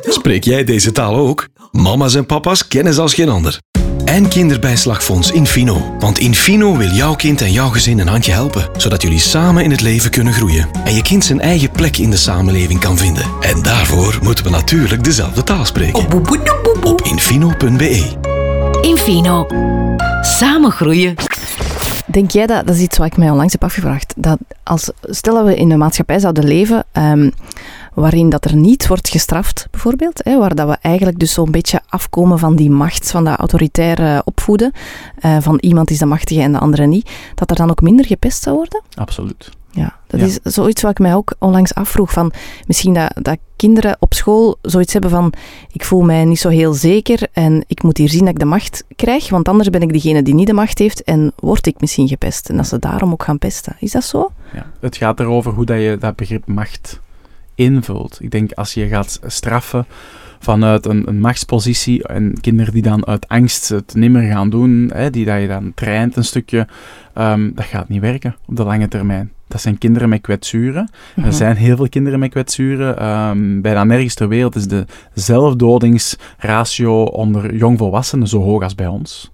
Spreek jij deze taal ook? Mama's en papa's kennen ze als geen ander. En Kinderbijslagfonds Infino. Want Infino wil jouw kind en jouw gezin een handje helpen, zodat jullie samen in het leven kunnen groeien. En je kind zijn eigen plek in de samenleving kan vinden. En daarvoor moeten we natuurlijk dezelfde taal spreken. Op infino.be. Infino. Samen groeien. Denk jij dat, dat is iets wat ik mij onlangs heb afgevraagd, dat als, stel dat we in een maatschappij zouden leven ehm, waarin dat er niet wordt gestraft, bijvoorbeeld, hè, waar dat we eigenlijk dus zo'n beetje afkomen van die macht, van dat autoritaire opvoeden, eh, van iemand is de machtige en de andere niet, dat er dan ook minder gepest zou worden? Absoluut. Ja, dat Ja. is zoiets wat ik mij ook onlangs afvroeg. Van misschien dat, dat kinderen op school zoiets hebben van: ik voel mij niet zo heel zeker en ik moet hier zien dat ik de macht krijg, want anders ben ik degene die niet de macht heeft en word ik misschien gepest. En dat ze daarom ook gaan pesten. Is dat zo? Ja. Het gaat erover hoe dat je dat begrip macht invult. Ik denk als je gaat straffen vanuit een, een machtspositie en kinderen die dan uit angst het nimmer gaan doen, hè, die dat je dan traint een stukje, ehm, dat gaat niet werken op de lange termijn. Dat zijn kinderen met kwetsuren. Mhm. Er zijn heel veel kinderen met kwetsuren. Ehm, bijna nergens ter wereld is de zelfdodingsratio onder jongvolwassenen zo hoog als bij ons.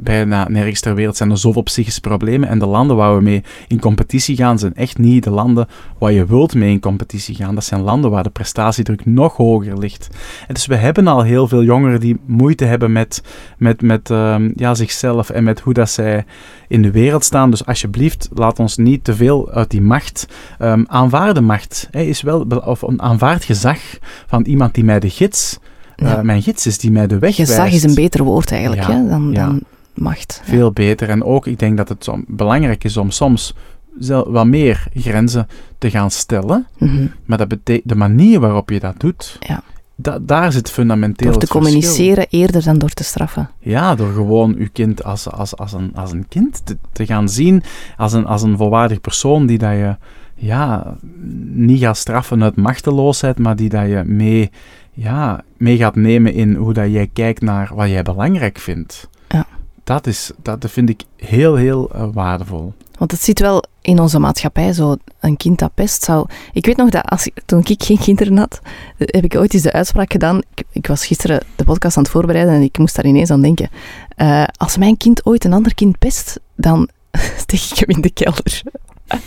Bijna nergens ter wereld zijn er zoveel psychische problemen. En de landen waar we mee in competitie gaan, zijn echt niet de landen waar je wilt mee in competitie gaan. Dat zijn landen waar de prestatiedruk nog hoger ligt. En dus we hebben al heel veel jongeren die moeite hebben met, met, met ehm, ja, zichzelf en met hoe dat zij in de wereld staan. Dus alsjeblieft, laat ons niet te veel uit die macht. Um, aanvaarde macht hè, is wel, of een aanvaard gezag van iemand die mij de gids, Ja. mijn gids is, die mij de weg Gezag wijst. is een beter woord eigenlijk Ja, hè, dan, dan macht. Veel beter. En ook, ik denk dat het belangrijk is om soms wat meer grenzen te gaan stellen. Mhm. Maar dat betekent de manier waarop je dat doet, Ja. da- daar zit fundamenteel Door te verschil. communiceren eerder dan door te straffen. Ja, door gewoon uw kind als, als, als, een, als een kind te, te gaan zien, als een, als een volwaardig persoon die dat je ja, niet gaat straffen uit machteloosheid, maar die dat je mee, ja, mee gaat nemen in hoe dat jij kijkt naar wat jij belangrijk vindt. Ja. Dat, is, dat vind ik heel, heel eh, waardevol. Want het zit wel in onze maatschappij zo, een kind dat pest zou... Ik weet nog dat als, toen ik geen kinderen had, eh, heb ik ooit eens de uitspraak gedaan. Ik, ik was gisteren de podcast aan het voorbereiden en ik moest daar ineens aan denken. Eh, als mijn kind ooit een ander kind pest, dan steek ik hem in de kelder.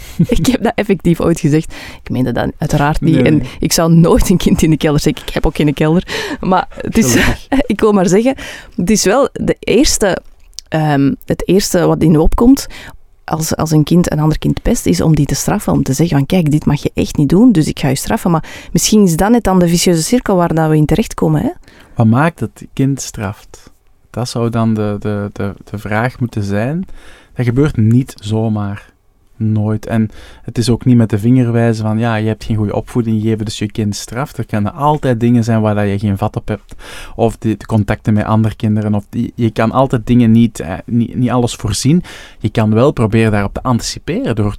ik heb dat effectief ooit gezegd. Ik meende dat uiteraard niet. Nee, En ik zou nooit een kind in de kelder steken. Ik heb ook geen kelder. Maar het is, ik wil maar zeggen, het is wel de eerste, ehm, het eerste wat in opkomt als, als een kind een ander kind pest, is om die te straffen. Om te zeggen van, kijk, dit mag je echt niet doen, dus ik ga je straffen. Maar misschien is dat net dan de vicieuze cirkel waar dat we in terechtkomen. Hè? Wat maakt dat het kind straft? Dat zou dan de, de, de, de vraag moeten zijn. Dat gebeurt niet zomaar. Nooit. En het is ook niet met de vinger wijzen van ja, je hebt geen goede opvoeding gegeven, dus je kind straft. Er kunnen altijd dingen zijn waar dat je geen vat op hebt. Of de, de contacten met andere kinderen. Of die, je kan altijd dingen niet, eh, niet, niet alles voorzien. Je kan wel proberen daarop te anticiperen door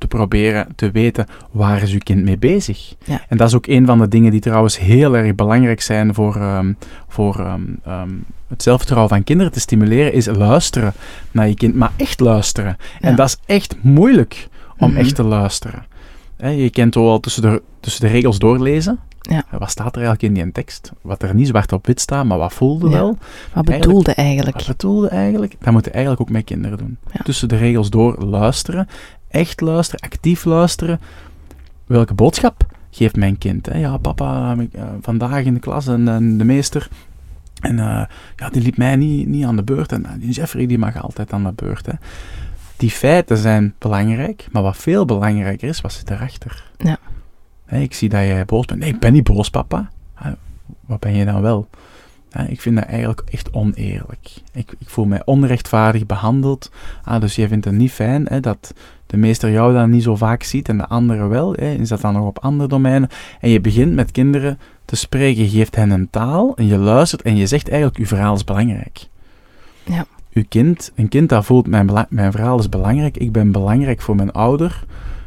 te proberen te weten waar is uw kind mee bezig. Ja. En dat is ook een van de dingen die trouwens heel erg belangrijk zijn voor, ehm, voor ehm, ehm, het zelfvertrouwen van kinderen te stimuleren, is luisteren naar je kind, maar echt luisteren. En dat is echt moeilijk om Mhm. echt te luisteren. Je kent wel tussen de, tussen de regels doorlezen. Ja. Eh, Wat staat er eigenlijk in die tekst? Wat er niet zwart op wit staat, maar wat voelde Ja. wel. Wat bedoelde eigenlijk? Wat bedoelde eigenlijk? Dat moeten eigenlijk ook met kinderen doen. Ja. Tussen de regels door luisteren, echt luisteren, actief luisteren. Welke boodschap geeft mijn kind? Hè? Ja, papa, eh, vandaag in de klas en, en de meester. En eh, ja, die liep mij niet, niet aan de beurt. En eh, die Jeffrey die mag altijd aan de beurt. Hè? Die feiten zijn belangrijk, maar wat veel belangrijker is, wat zit erachter? Ja. Ik zie dat jij boos bent. Nee, ik ben niet boos, papa. Hè, wat ben je dan wel? Ja, ik vind dat eigenlijk echt oneerlijk. Ik, ik voel mij onrechtvaardig behandeld. Ah, dus jij vindt het niet fijn hè, dat de meester jou dan niet zo vaak ziet en de anderen wel. Hè. Is dat dan nog op andere domeinen? En je begint met kinderen te spreken. Je geeft hen een taal en je luistert en je zegt eigenlijk, uw verhaal is belangrijk. Ja. Uw kind, een kind dat voelt, mijn, mijn verhaal is belangrijk, ik ben belangrijk voor mijn ouder.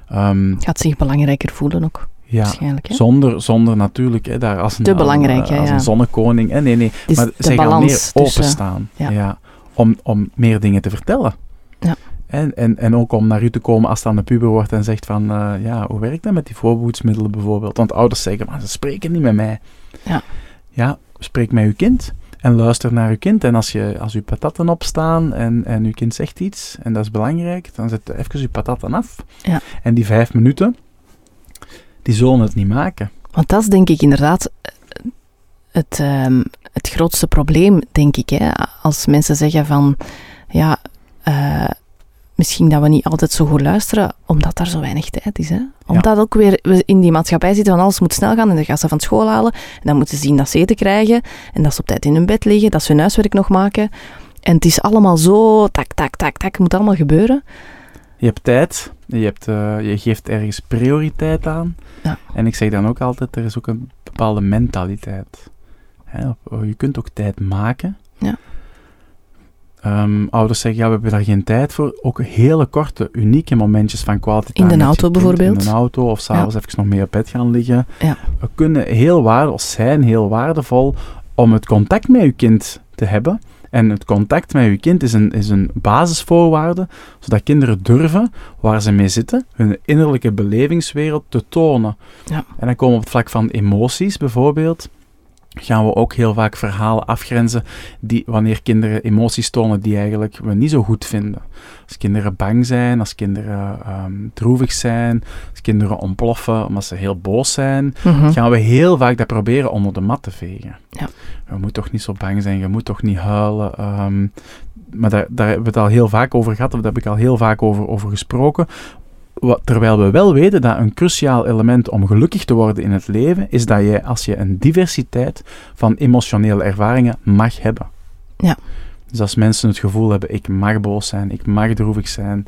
Ehm, Gaat zich belangrijker voelen ook, ja. Hè? zonder, zonder natuurlijk hè, daar als een, Te belangrijk, hè, als ja. een zonnekoning. Hè, nee, nee. Dus maar zij gaan meer tussen... openstaan. ja. Ja. om, om meer dingen te vertellen. Ja. En, en, en ook om naar u te komen als dan de puber wordt en zegt van, eh, ja, hoe werkt dat met die voorbehoedsmiddelen bijvoorbeeld? Want ouders zeggen, maar ze spreken niet met mij. Ja. Ja, spreek met uw kind en luister naar uw kind. En als, je, als uw patatten opstaan en, en uw kind zegt iets, en dat is belangrijk, dan zet even uw patatten af. Ja. En die vijf minuten, die zullen het niet maken. Want dat is denk ik inderdaad eh, het, ehm, het grootste probleem, denk ik. Hè? Als mensen zeggen van, ja, eh, misschien dat we niet altijd zo goed luisteren, omdat er zo weinig tijd is. Hè? Omdat ook weer we in die maatschappij zitten van alles moet snel gaan en dan gaan ze van school halen. En dan moeten ze zien dat ze eten krijgen en dat ze op tijd in hun bed liggen, dat ze hun huiswerk nog maken. En het is allemaal zo, tak, tak, tak, tak, het moet allemaal gebeuren. Je hebt tijd, je, hebt, eh, je geeft ergens prioriteit aan. Ja. En ik zeg dan ook altijd, er is ook een bepaalde mentaliteit. Hè, op- je kunt ook tijd maken. Ja. Ehm, ouders zeggen, ja, we hebben daar geen tijd voor. Ook hele korte, unieke momentjes van quality In de auto bijvoorbeeld. In de auto, of s'avonds even nog mee op bed gaan liggen. Ja. We kunnen heel waardevol zijn, heel waardevol, om het contact met je kind te hebben. En het contact met je kind is een, is een basisvoorwaarde, zodat kinderen durven, waar ze mee zitten, hun innerlijke belevingswereld te tonen. Ja. En dan komen we op het vlak van emoties bijvoorbeeld. Gaan we ook heel vaak verhalen afgrenzen die, wanneer kinderen emoties tonen die eigenlijk we niet zo goed vinden. Als kinderen bang zijn, als kinderen ehm, droevig zijn, als kinderen ontploffen omdat ze heel boos zijn, Mhm. gaan we heel vaak dat proberen onder de mat te vegen. Ja. Je moet toch niet zo bang zijn, je moet toch niet huilen. ehm, maar daar, daar hebben we het al heel vaak over gehad, of daar heb ik al heel vaak over, over gesproken. Wat, terwijl we wel weten dat een cruciaal element om gelukkig te worden in het leven, is dat je, als je een diversiteit van emotionele ervaringen mag hebben. Ja. Dus als mensen het gevoel hebben, ik mag boos zijn, ik mag droevig zijn,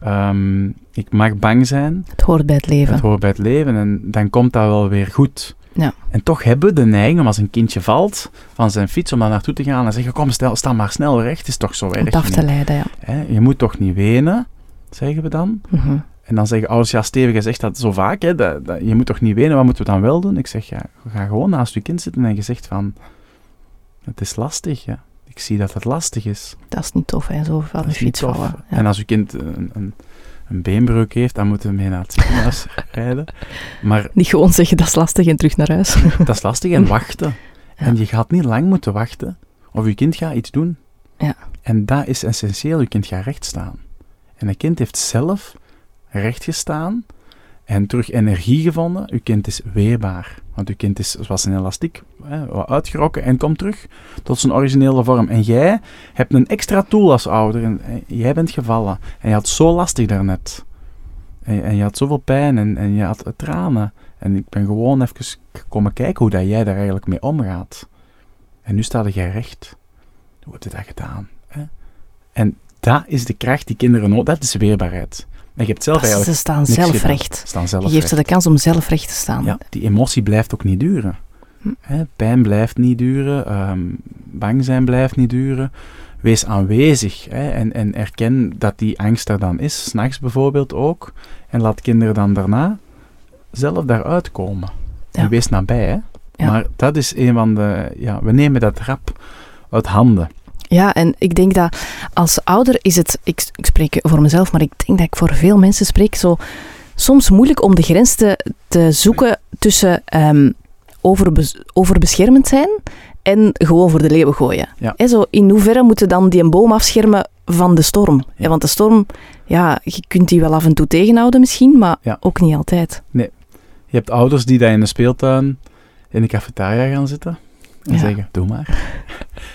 ehm, ik mag bang zijn, Het hoort bij het leven. het hoort bij het leven en dan komt dat wel weer goed. Ja. En toch hebben we de neiging om als een kindje valt van zijn fiets om daar naartoe te gaan en zeggen, kom stel, sta maar snel recht, is toch zo Om erg het af te leiden, ja. Je moet toch niet wenen, zeggen we dan. Mhm. En dan zeggen ouders, ja stevig, je zegt dat zo vaak, hè, dat, dat- je moet toch niet wenen, wat moeten we dan wel doen? Ik zeg, ja, ga gewoon naast je kind zitten en je zegt van, het is lastig, ja. Ik zie dat het lastig is. Dat is niet tof, hè, zo van de fiets vallen. Ja. En als uw kind een, een, een beenbreuk heeft, dan moeten we mee naar het ziekenhuis rijden. Maar Niet gewoon zeggen dat is lastig en terug naar huis. dat is lastig en wachten. En je gaat niet lang moeten wachten. Of je kind gaat iets doen. Ja. En dat is essentieel. Je kind gaat recht staan. En een kind heeft zelf recht gestaan en terug energie gevonden. Je kind is weerbaar. Want je kind is zoals een elastiek hè, uitgerokken en komt terug tot zijn originele vorm. En jij hebt een extra tool als ouder. En, en jij bent gevallen. En je had zo lastig daarnet. En, en je had zoveel pijn en, en je had tranen. En ik ben gewoon even komen kijken hoe dat jij daar eigenlijk mee omgaat. En nu staat jij recht. Hoe heb je dat gedaan? Hè? En dat is de kracht die kinderen nodig Dat is weerbaarheid. Je hebt zelf ze staan zelf recht. Staan zelf Je geeft ze de kans om zelf recht te staan. Ja, die emotie blijft ook niet duren. Hm. Hè, pijn blijft niet duren, ehm, bang zijn blijft niet duren. Wees aanwezig hè, en, en erken dat die angst er dan is, s'nachts bijvoorbeeld ook. En laat kinderen dan daarna zelf daaruit komen. Ja. En wees nabij. Hè. Ja. Maar dat is een van de... Ja, we nemen dat rap uit handen. Ja, en ik denk dat als ouder is het, ik, ik spreek voor mezelf, maar ik denk dat ik voor veel mensen spreek, zo soms moeilijk om de grens te, te zoeken tussen ehm, overbes- overbeschermend zijn en gewoon voor de leeuwen gooien. Ja. Zo, in hoeverre moeten dan die een boom afschermen van de storm? Ja. Want de storm, ja, je kunt die wel af en toe tegenhouden misschien, maar Ja. ook niet altijd. Je hebt ouders die daar in de speeltuin in de cafetaria gaan zitten en Ja. zeggen, doe maar.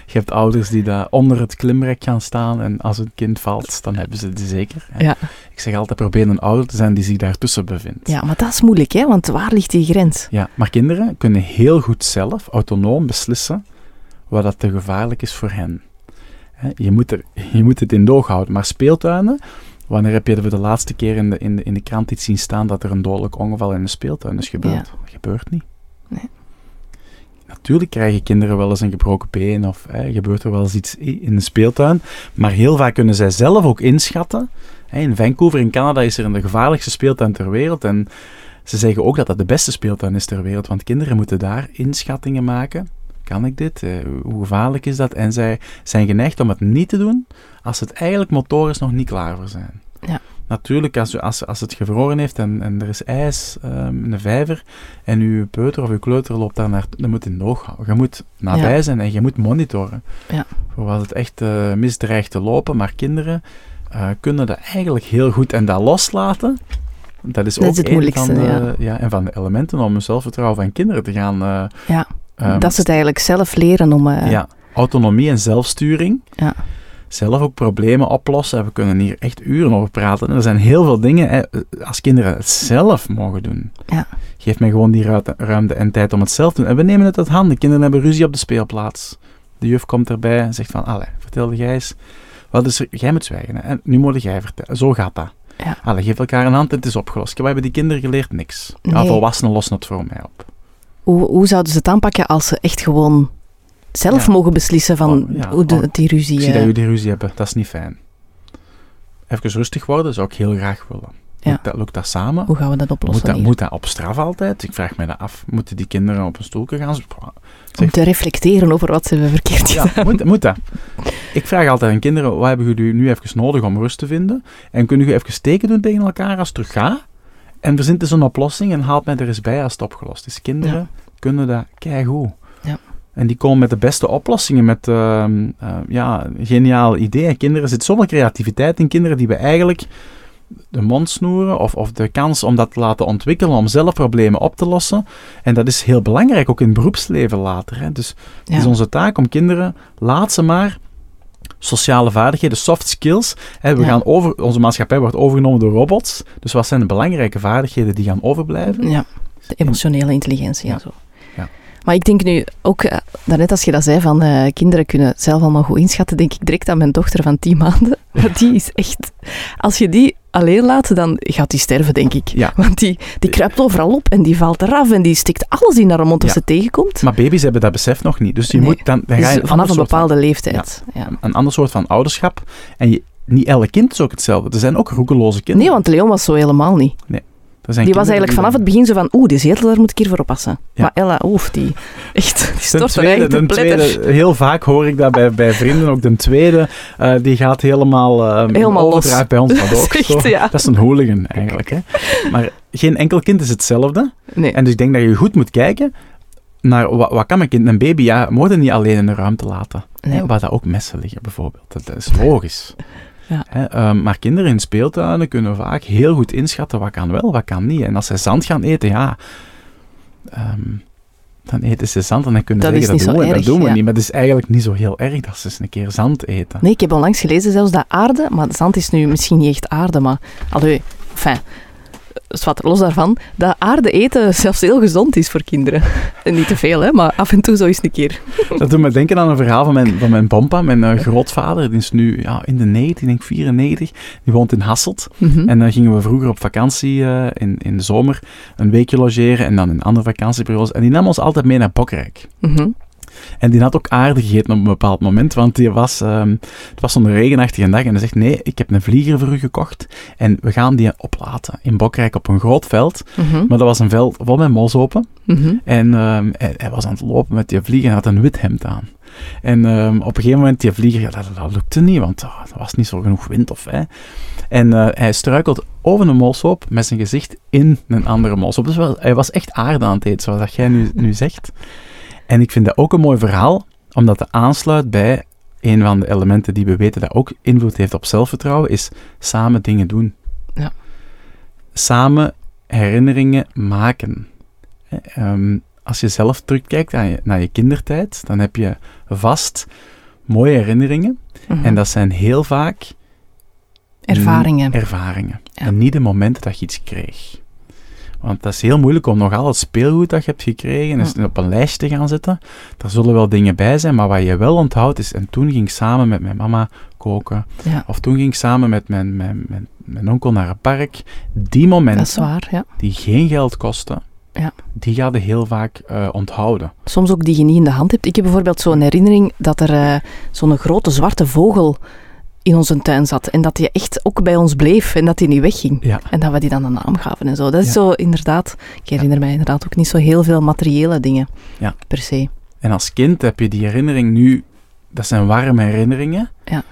Je hebt ouders die daar onder het klimrek gaan staan en als een kind valt, dan hebben ze die zeker. Ja. Ik zeg altijd, probeer een ouder te zijn die zich daartussen bevindt. Ja, maar dat is moeilijk, hè? want waar ligt die grens? Ja, maar kinderen kunnen heel goed zelf, autonoom beslissen wat dat te gevaarlijk is voor hen. Je moet, er, je moet het in de oog houden. Maar speeltuinen, wanneer heb je er voor de laatste keer in de, in, de, in de krant iets zien staan dat er een dodelijk ongeval in een speeltuin is gebeurd? Dat gebeurt niet. Nee. Natuurlijk krijgen kinderen wel eens een gebroken been of hè, gebeurt er wel eens iets in de speeltuin. Maar heel vaak kunnen zij zelf ook inschatten. Hè, in Vancouver in Canada is er de gevaarlijkste speeltuin ter wereld. En ze zeggen ook dat dat de beste speeltuin is ter wereld, want kinderen moeten daar inschattingen maken. Kan ik dit? Eh, hoe gevaarlijk is dat? En zij zijn geneigd om het niet te doen als het eigenlijk motorisch nog niet klaar voor zijn. Ja. Natuurlijk, als, u- als, als het gevroren heeft en, en er is ijs ehm, in de vijver en uw peuter of uw kleuter loopt daar naar, dan moet je in oog houden. Je moet nabij Ja. zijn en je moet monitoren. Ja. Voor als het echt eh misdreigt te lopen, maar kinderen eh, kunnen dat eigenlijk heel goed en dat loslaten. Dat is Dat ook is een moeilijkste, van de, ja. ja, een van de elementen om het zelfvertrouwen van kinderen te gaan. eh, Ja, ehm, dat ze het eigenlijk zelf leren om... eh, ja, autonomie en zelfsturing. Ja. Zelf ook problemen oplossen. We kunnen hier echt uren over praten. Er zijn heel veel dingen, hè, als kinderen het zelf mogen doen. Ja. Geef mij gewoon die ruimte, en tijd om het zelf te doen. En we nemen het uit handen. Kinderen hebben ruzie op de speelplaats. De juf komt erbij en zegt van, allee, vertel jij eens. Wat is er? Jij moet zwijgen. Hè? En nu moet jij vertellen. Zo gaat dat. Ja. Allee, geef elkaar een hand en het is opgelost. Wat hebben die kinderen geleerd? Niks. Ja, Nee. volwassenen lossen het voor mij op. Hoe, hoe zouden ze het aanpakken als ze echt gewoon zelf Ja. mogen beslissen van Oh, ja. hoe de, die ruzie... Ik zie eh, dat jullie ruzie hebben, dat is niet fijn. Even rustig worden zou ik heel graag willen. Ja. Lukt, dat, lukt dat samen? hoe gaan we dat Moet oplossen dat, hier? moet dat op straf altijd? Ik vraag me dat af. Moeten die kinderen op een stoeltje gaan? Om te reflecteren over wat ze hebben verkeerd Ja, gedaan. moet, moet dat. Ik vraag altijd aan kinderen, wat hebben jullie nu even nodig om rust te vinden? En kunnen jullie even steken doen tegen elkaar als het terug gaat? En verzint eens een oplossing en haalt mij er eens bij als het opgelost is. Kinderen kunnen dat keigoed. En die komen met de beste oplossingen, met ehm, eh, ja, geniale ideeën. Kinderen, er zit zoveel creativiteit in kinderen die we eigenlijk de mond snoeren of, of de kans om dat te laten ontwikkelen, om zelf problemen op te lossen. En dat is heel belangrijk, ook in het beroepsleven later. Hè. Dus het is onze taak om kinderen, laat ze maar sociale vaardigheden, soft skills. Hè, we Ja. gaan over, onze maatschappij wordt overgenomen door robots. Dus wat zijn de belangrijke vaardigheden die gaan overblijven? Ja, de emotionele intelligentie en Ja. zo. Maar ik denk nu ook, eh, daarnet als je dat zei, van eh, kinderen kunnen zelf allemaal goed inschatten, denk ik direct aan mijn dochter van 10 maanden. Want die is echt, als je die alleen laat, dan gaat die sterven, denk ik. Ja. Want die, die kruipt overal op en die valt eraf en die stikt alles in haar mond als Ja. ze tegenkomt. Maar baby's hebben dat besef nog niet. Dus je Nee. moet dan, dan Dus ga je een vanaf een van- bepaalde leeftijd. Ja. een ander soort van ouderschap. En je, niet elk kind is ook hetzelfde. Er zijn ook roekeloze kinderen. Nee, want Leon was zo helemaal niet. Zijn Die was eigenlijk vanaf het begin zo van, oeh, die zetel, daar moet ik hier voor oppassen. Ja. Maar Ella, oef, die, echt, die De stort er tweede, eigenlijk de te pletter. tweede, heel vaak hoor ik dat bij, bij vrienden, ook de tweede, eh, die gaat helemaal, Helemaal los. bij ons dat ook. Echt, zo. ja. Dat is een hooligan eigenlijk. Hè. Maar geen enkel kind is hetzelfde. Nee. En dus ik denk dat je goed moet kijken naar wat, wat kan mijn kind, een baby, ja, moet niet alleen in de ruimte laten. Nee. Waar daar ook messen liggen bijvoorbeeld. Dat, dat is logisch. Ja. Hè, ehm, maar kinderen in speeltuinen kunnen vaak heel goed inschatten wat kan wel, wat kan niet. En als ze zand gaan eten, ja, ehm, dan eten ze zand en dan kunnen Dat ze zeggen, dat doen, we, erg, dat doen we ja. niet. Maar het is eigenlijk niet zo heel erg dat ze eens een keer zand eten. Nee, ik heb onlangs gelezen zelfs dat aarde, maar zand is nu misschien niet echt aarde, maar allee, enfin, zwart, los daarvan, dat aarde eten zelfs heel gezond is voor kinderen. En niet te veel, hè, maar af en toe zo eens een keer. Dat doet me denken aan een verhaal van mijn, van mijn pompa, mijn eh, grootvader. Die is nu ja, in de 90, ik denk 94. Die woont in Hasselt. Mhm. En dan gingen we vroeger op vakantie eh, in, in de zomer een weekje logeren en dan in andere vakantieperiodes. En die nam ons altijd mee naar Bokrijk. Mhm. En die had ook aarde gegeten op een bepaald moment, want die was, ehm, het was zo'n regenachtige dag en hij zegt, nee, ik heb een vlieger voor u gekocht en we gaan die oplaten in Bokrijk op een groot veld. Mhm. Maar dat was een veld vol met mosopen Mhm. en ehm, hij, hij was aan het lopen met die vlieger en had een wit hemd aan. En ehm, op een gegeven moment, die vlieger, ja, dat, dat lukte niet, want ah, er was niet zo genoeg wind. Of, hè. En eh, hij struikelt over een molshoop met zijn gezicht in een andere molshoop. Dus wel, hij was echt aarde aan het eten, zoals dat jij nu, nu zegt. En ik vind dat ook een mooi verhaal, omdat het aansluit bij een van de elementen die we weten dat ook invloed heeft op zelfvertrouwen, is samen dingen doen. Ja. Samen herinneringen maken. Ehm, als je zelf terugkijkt naar je, naar je kindertijd, dan heb je vast mooie herinneringen. Mhm. En dat zijn heel vaak Ervaringen. ervaringen. Ja. En niet de momenten dat je iets kreeg. Want dat is heel moeilijk om nog al het speelgoed dat je hebt gekregen eens op een lijstje te gaan zetten. Daar zullen wel dingen bij zijn, maar wat je wel onthoudt is... En toen ging ik samen met mijn mama koken. Ja, Of toen ging ik samen met mijn, mijn, mijn, mijn onkel naar een park. Die momenten, dat is waar, ja. die geen geld kosten, Ja. die ga je heel vaak eh, onthouden. Soms ook die je niet in de hand hebt. Ik heb bijvoorbeeld zo'n herinnering dat er eh, zo'n grote zwarte vogel in onze tuin zat. En dat die echt ook bij ons bleef en dat die niet wegging. Ja. En dat we die dan een naam gaven en zo. Dat is Ja. zo inderdaad... Ik herinner mij inderdaad ook niet zo heel veel materiële dingen. Ja. Per se. En als kind heb je die herinnering nu, dat zijn warme herinneringen. Ja.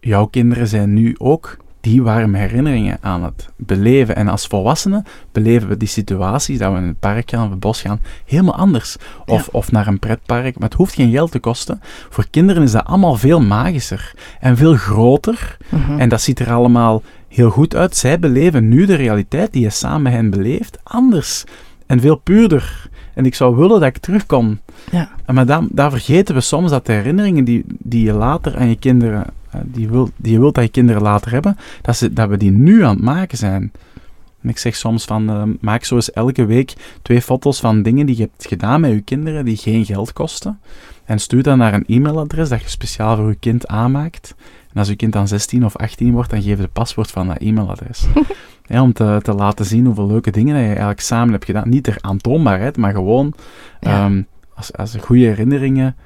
Jouw kinderen zijn nu ook die warme herinneringen aan het beleven. En als volwassenen beleven we die situaties, dat we in het park gaan of het bos gaan, helemaal anders. Of, of naar een pretpark, maar het hoeft geen geld te kosten. Voor kinderen is dat allemaal veel magischer en veel groter. Mhm. En dat ziet er allemaal heel goed uit. Zij beleven nu de realiteit die je samen met hen beleeft anders en veel puurder. En ik zou willen dat ik terugkom. Ja. Maar dan, daar vergeten we soms dat de herinneringen die, die je later aan je kinderen, die, wil, die je wilt dat je kinderen later hebben, dat, ze, dat we die nu aan het maken zijn. En ik zeg soms van, eh, maak zo eens elke week twee foto's van dingen die je hebt gedaan met je kinderen die geen geld kosten. En stuur dat naar een e-mailadres dat je speciaal voor je kind aanmaakt. En als je kind dan 16 of 18 wordt, dan geef je het paswoord van dat e-mailadres. ja, om te, te laten zien hoeveel leuke dingen dat je eigenlijk samen hebt gedaan. Niet ter aantoonbaarheid, maar gewoon Ja. ehm, als, als goede herinneringen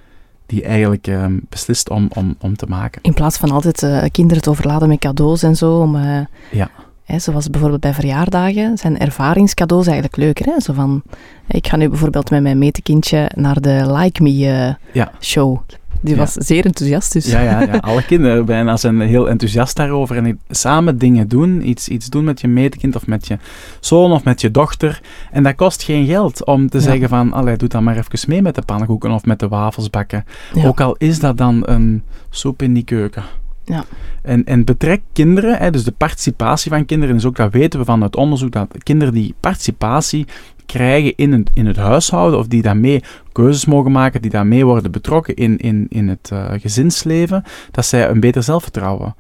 die eigenlijk ehm, beslist om, om, om te maken. In plaats van altijd eh, kinderen te overladen met cadeaus en zo. Om, eh, Ja. hè, zoals bijvoorbeeld bij verjaardagen zijn ervaringscadeaus eigenlijk leuker. Hè? Zo van, ik ga nu bijvoorbeeld met mijn metekindje naar de Like Me eh, Ja. show. Die Ja. was zeer enthousiast dus. Ja, ja, ja, alle kinderen bijna zijn heel enthousiast daarover. En samen dingen doen, iets, iets doen met je medekind of met je zoon of met je dochter. En dat kost geen geld om te Ja. zeggen van, allee, doe dan maar even mee met de pannenkoeken of met de wafels bakken. Ook al is dat dan een soep in die keuken. Ja. En, en betrek kinderen, hè, dus de participatie van kinderen is ook, dat weten we van het onderzoek, dat kinderen die participatie krijgen in het, in het huishouden, of die daarmee keuzes mogen maken, die daarmee worden betrokken in, in, in het eh, gezinsleven, dat zij een beter zelfvertrouwen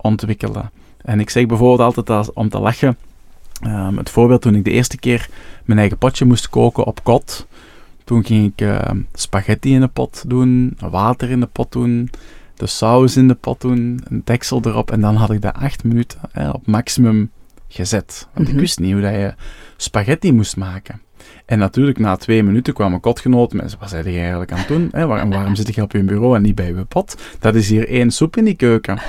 ontwikkelen. En ik zeg bijvoorbeeld altijd als, om te lachen, ehm, het voorbeeld toen ik de eerste keer mijn eigen potje moest koken op kot, toen ging ik ehm, spaghetti in de pot doen, water in de pot doen, de saus in de pot doen, een deksel erop en dan had ik dat acht minuten op maximum gezet. Want Mhm. ik wist niet hoe dat je spaghetti moest maken. En natuurlijk, na twee minuten kwam een kotgenoot met, wat zei je eigenlijk aan het doen? Hè? Waarom zit je op je bureau en niet bij je pot? Dat is hier één soep in die keuken.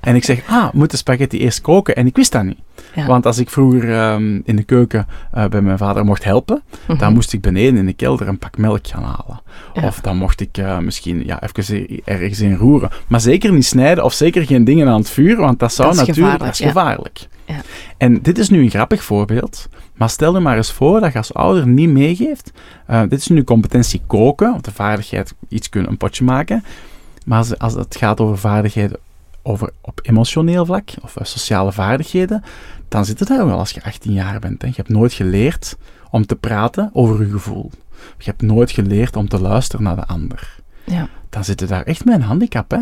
En ik zeg, ah, moet de spaghetti eerst koken? En ik wist dat niet. Ja. Want als ik vroeger ehm, in de keuken eh, bij mijn vader mocht helpen, Mhm. dan moest ik beneden in de kelder een pak melk gaan halen. Ja. Of dan mocht ik eh, misschien ja, even er- ergens in roeren. Maar zeker niet snijden of zeker geen dingen aan het vuur, want dat zou Dat natuurlijk... gevaarlijk, dat is ja. gevaarlijk. Ja. En dit is nu een grappig voorbeeld. Maar stel je maar eens voor dat je als ouder niet meegeeft. eh, dit is nu competentie koken, of de vaardigheid iets kunnen, een potje maken. Maar als, als het gaat over vaardigheden over, op emotioneel vlak, of eh, sociale vaardigheden, dan zit het daar wel als je 18 jaar bent. Hè. Je hebt nooit geleerd om te praten over je gevoel. Je hebt nooit geleerd om te luisteren naar de ander. Ja. Dan zit je daar echt met een handicap, hè.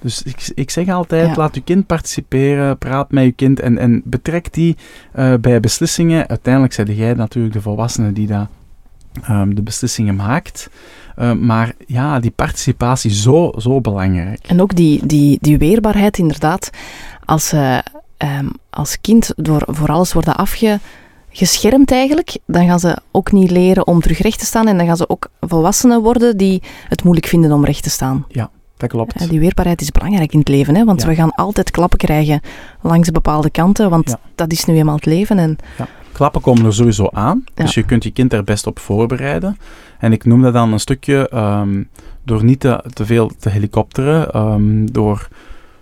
Dus ik, ik zeg altijd, Ja. laat je kind participeren, praat met je kind en, en betrek die eh, bij beslissingen. Uiteindelijk zijn jij natuurlijk de volwassene die daar ehm, de beslissingen maakt. Eh, maar ja, die participatie zo, zo belangrijk. En ook die, die, die weerbaarheid, inderdaad. Als, ehm, als kind door, voor alles worden afgeschermd eigenlijk, dan gaan ze ook niet leren om terug recht te staan. En dan gaan ze ook volwassenen worden die het moeilijk vinden om recht te staan. Dat klopt. Eh, die weerbaarheid is belangrijk in het leven, hè? want Ja. we gaan altijd klappen krijgen langs bepaalde kanten, want Ja. dat is nu eenmaal het leven. En, Klappen komen er sowieso aan, Ja. dus je kunt je kind er best op voorbereiden. En ik noem dat dan een stukje ehm, door niet te, te veel te helikopteren, ehm, door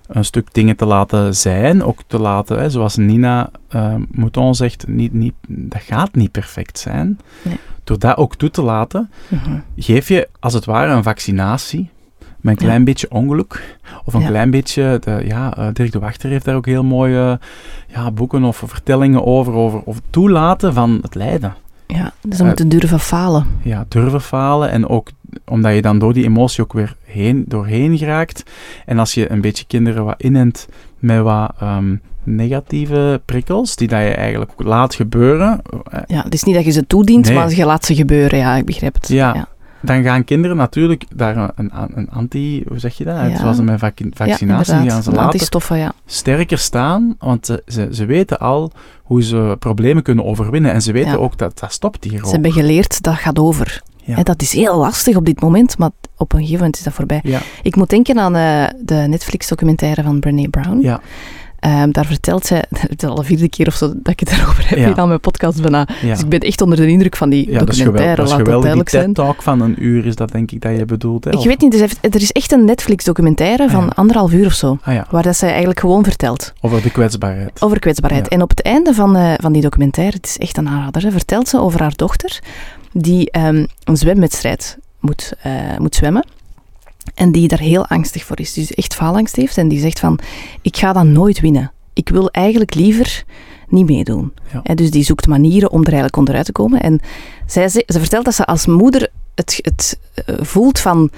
een stuk dingen te laten zijn, ook te laten, hè, zoals Nina ehm Mouton zegt, niet, niet, dat gaat niet perfect zijn. Nee. Door dat ook toe te laten, Mhm. geef je als het ware een vaccinatie met een Ja. klein beetje ongeluk. Of een Ja. klein beetje, de, ja, eh, Dirk de Wachter heeft daar ook heel mooie ja, boeken of vertellingen over, over, over toelaten van het lijden. Ja, dus Eh, we moeten durven falen. Ja, durven falen en ook omdat je dan door die emotie ook weer heen, doorheen geraakt. En als je een beetje kinderen wat inent met wat ehm, negatieve prikkels, die dat je eigenlijk laat gebeuren, eh, Ja, het is niet dat je ze toedient, Nee. maar je laat ze gebeuren. Ja, ik begrijp het. Ja. Dan gaan kinderen natuurlijk daar een, een, anti, hoe zeg je dat? Ja. Zoals met vac- Ja, vaccinatie, die gaan ze later Antistoffen, ja. sterker staan, want ze, ze, ze weten al hoe ze problemen kunnen overwinnen. En ze weten ook dat dat stopt hier Ze hebben geleerd, dat gaat over. Dat is heel lastig op dit moment, maar op een gegeven moment is dat voorbij. Ik moet denken aan eh, de Netflix-documentaire van Brené Brown. ja, Ehm, daar vertelt zij, het is al de vierde keer of zo dat ik het erover heb Ja. in aan mijn podcast bijna. ja. Dus ik ben echt onder de indruk van die ja, dat is geweldig. documentaire, Dat is laat dat geweldig. Die zijn. TED-talk van een uur is dat denk ik dat je bedoelt. Hè? Ik Of- weet niet, er is, er is echt een Netflix-documentaire Ah, van anderhalf uur of zo, Ah waar dat zij eigenlijk gewoon vertelt over de kwetsbaarheid. over kwetsbaarheid. En op het einde van, eh, van die documentaire, het is echt een aanrader, hè, vertelt ze over haar dochter die ehm, een zwemwedstrijd moet, eh, moet zwemmen. En die daar heel angstig voor is. Dus echt faalangst heeft. En die zegt van, ik ga dat nooit winnen. Ik wil eigenlijk liever niet meedoen. Ja. Dus die zoekt manieren om er eigenlijk onderuit te komen. En zij, ze, ze vertelt dat ze als moeder het, het eh, voelt van...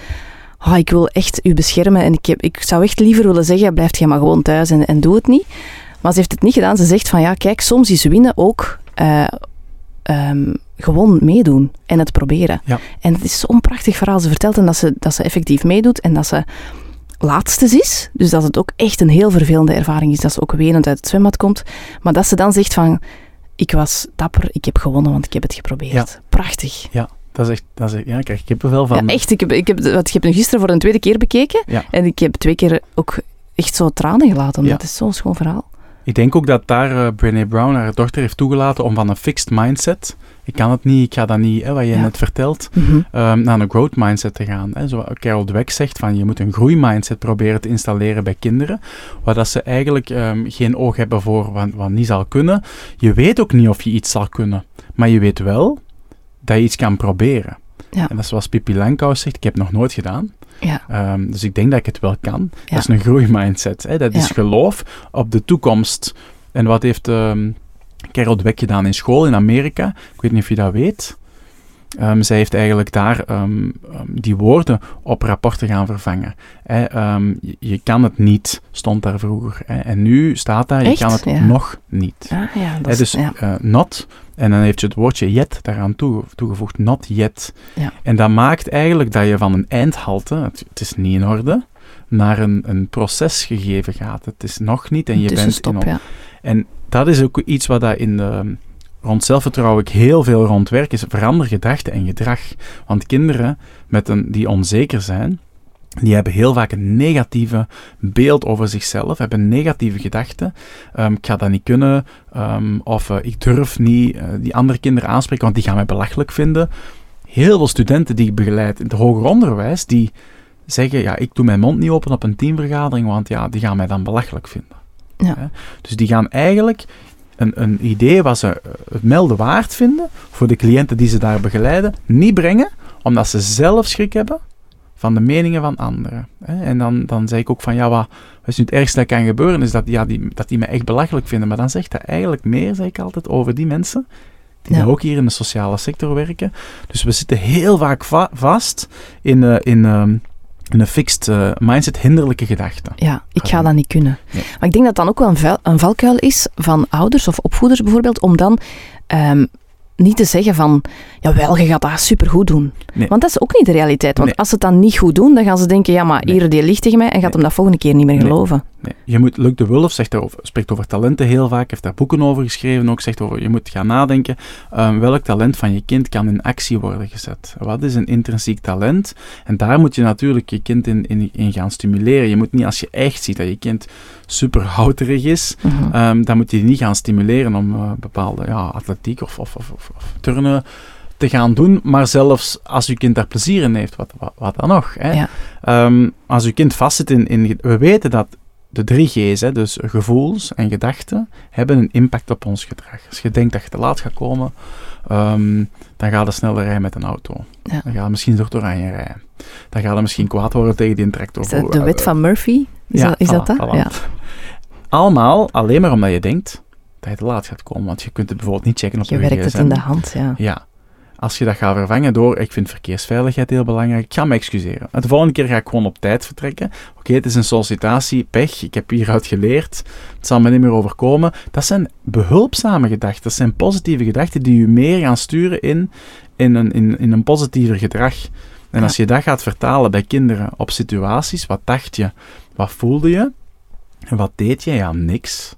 "Ah, ik wil echt u beschermen en ik, heb, ik zou echt liever willen zeggen, blijf jij maar gewoon thuis en, en doe het niet. Maar ze heeft het niet gedaan. Ze zegt van, ja, kijk, soms is winnen ook eh, ehm, gewoon meedoen en het proberen. Ja. En het is zo'n prachtig verhaal. Ze vertelt dan dat ze, dat ze effectief meedoet en dat ze laatstes is. Dus dat het ook echt een heel vervelende ervaring is. Dat ze ook wenend uit het zwembad komt. Maar dat ze dan zegt van, ik was dapper, ik heb gewonnen, want ik heb het geprobeerd. Ja. Prachtig. Dat is echt, dat is echt, ja, ik krijg kippenvel van. Ja, echt. Ik heb, ik, heb, want ik heb hem gisteren voor een tweede keer bekeken. Ja. En ik heb twee keer ook echt zo tranen gelaten. Ja. Dat is zo'n schoon verhaal. Ik denk ook dat daar eh Brené Brown, haar dochter, heeft toegelaten om van een fixed mindset, ik kan het niet, ik ga dat niet, hè, wat je Ja. net vertelt, Mhm. ehm, naar een growth mindset te gaan. Hè. Zo, Carol Dweck zegt van je moet een groeimindset proberen te installeren bij kinderen, waar dat ze eigenlijk ehm, geen oog hebben voor wat, wat niet zal kunnen. Je weet ook niet of je iets zal kunnen, maar je weet wel dat je iets kan proberen. Ja. En dat is zoals Pippi Langkous zegt, ik heb het nog nooit gedaan. Ja. Ehm, dus ik denk dat ik het wel kan. Ja. Dat is een groeimindset. Hè? Dat is geloof op de toekomst. En wat heeft ehm Carol Dweck gedaan in school in Amerika? Ik weet niet of je dat weet. Ehm, zij heeft eigenlijk daar ehm, ehm, die woorden op rapporten gaan vervangen. Hè, je, je kan het niet, stond daar vroeger. Hè, en nu staat daar, je Echt? kan het Ja. nog niet. Ah, ja, dat Hè, dus ja. eh, not, en dan heeft je het woordje yet daaraan toege- toegevoegd, not yet. Ja. En dat maakt eigenlijk dat je van een eindhalte, het, het is niet in orde, naar een, een proces gegeven gaat. Het is nog niet en je bent in Tussenstop, on- ja. En dat is ook iets wat dat in de, rond zelfvertrouwen ik heel veel rond werk, is verander gedachten en gedrag. Want kinderen met een, die onzeker zijn, die hebben heel vaak een negatieve beeld over zichzelf, hebben negatieve gedachten. Ehm, ik ga dat niet kunnen, ehm, of eh, ik durf niet eh, die andere kinderen aanspreken, want die gaan mij belachelijk vinden. Heel veel studenten die ik begeleid in het hoger onderwijs, die zeggen, ja, ik doe mijn mond niet open op een teamvergadering, want ja, die gaan mij dan belachelijk vinden. Ja. Dus die gaan eigenlijk een, een idee wat ze eh, het melden waard vinden voor de cliënten die ze daar begeleiden, niet brengen, omdat ze zelf schrik hebben van de meningen van anderen. En dan, dan zeg ik ook van, ja, wat, is nu het ergste dat kan gebeuren, is dat, ja, die, dat die mij echt belachelijk vinden. Maar dan zegt dat eigenlijk meer, zeg ik altijd, over die mensen die Ja. ook hier in de sociale sector werken. Dus we zitten heel vaak va- vast in, eh, in, ehm, in een fixed eh, mindset, hinderlijke gedachten. Ja, ik ga niet. dat niet kunnen. Nee. Maar ik denk dat dan ook wel een, een valkuil is van ouders of opvoeders bijvoorbeeld, om dan ehm, niet te zeggen van, jawel, je gaat dat supergoed doen. Nee. Want dat is ook niet de realiteit. Want Nee. als ze het dan niet goed doen, dan gaan ze denken, ja, maar Nee. hier, die ligt tegen mij, en gaat hem dat volgende keer niet meer geloven. Je moet, Luc de Wulf zegt daarover, spreekt over talenten heel vaak, heeft daar boeken over geschreven, ook zegt over, je moet gaan nadenken, ehm, welk talent van je kind kan in actie worden gezet? Wat is een intrinsiek talent? En daar moet je natuurlijk je kind in, in, in gaan stimuleren. Je moet niet, als je echt ziet dat je kind super houterig is, Mhm. ehm, dan moet je die niet gaan stimuleren om eh, bepaalde ja, atletiek of, of, of, of, of turnen te gaan doen, maar zelfs als je kind daar plezier in heeft, wat, wat, wat dan nog? Hè? Ja. Ehm, als je kind vastzit in, in... We weten dat de drie G's, hè, dus gevoels en gedachten, hebben een impact op ons gedrag. Als je denkt dat je te laat gaat komen, ehm, dan ga je sneller rijden met een auto. Ja. Dan ga je misschien door het oranje rijden. Dan ga je misschien kwaad worden tegen die tractor. Is dat de wet van Murphy? Is, Ja, dat, is dat voilà, dat? voilà. Ja. Allemaal alleen maar omdat je denkt dat je te laat gaat komen. Want je kunt het bijvoorbeeld niet checken op Je je werkt het in de hand, ja. Ja. Als je dat gaat vervangen door, ik vind verkeersveiligheid heel belangrijk, ik ga me excuseren. En de volgende keer ga ik gewoon op tijd vertrekken. Oké, het is een sollicitatie, pech, ik heb hieruit geleerd, het zal me niet meer overkomen. Dat zijn behulpzame gedachten, dat zijn positieve gedachten die je meer gaan sturen in, in, een, in, in een positiever gedrag. En Ja. als je dat gaat vertalen bij kinderen op situaties, wat dacht je, wat voelde je, en wat deed je? Ja, niks.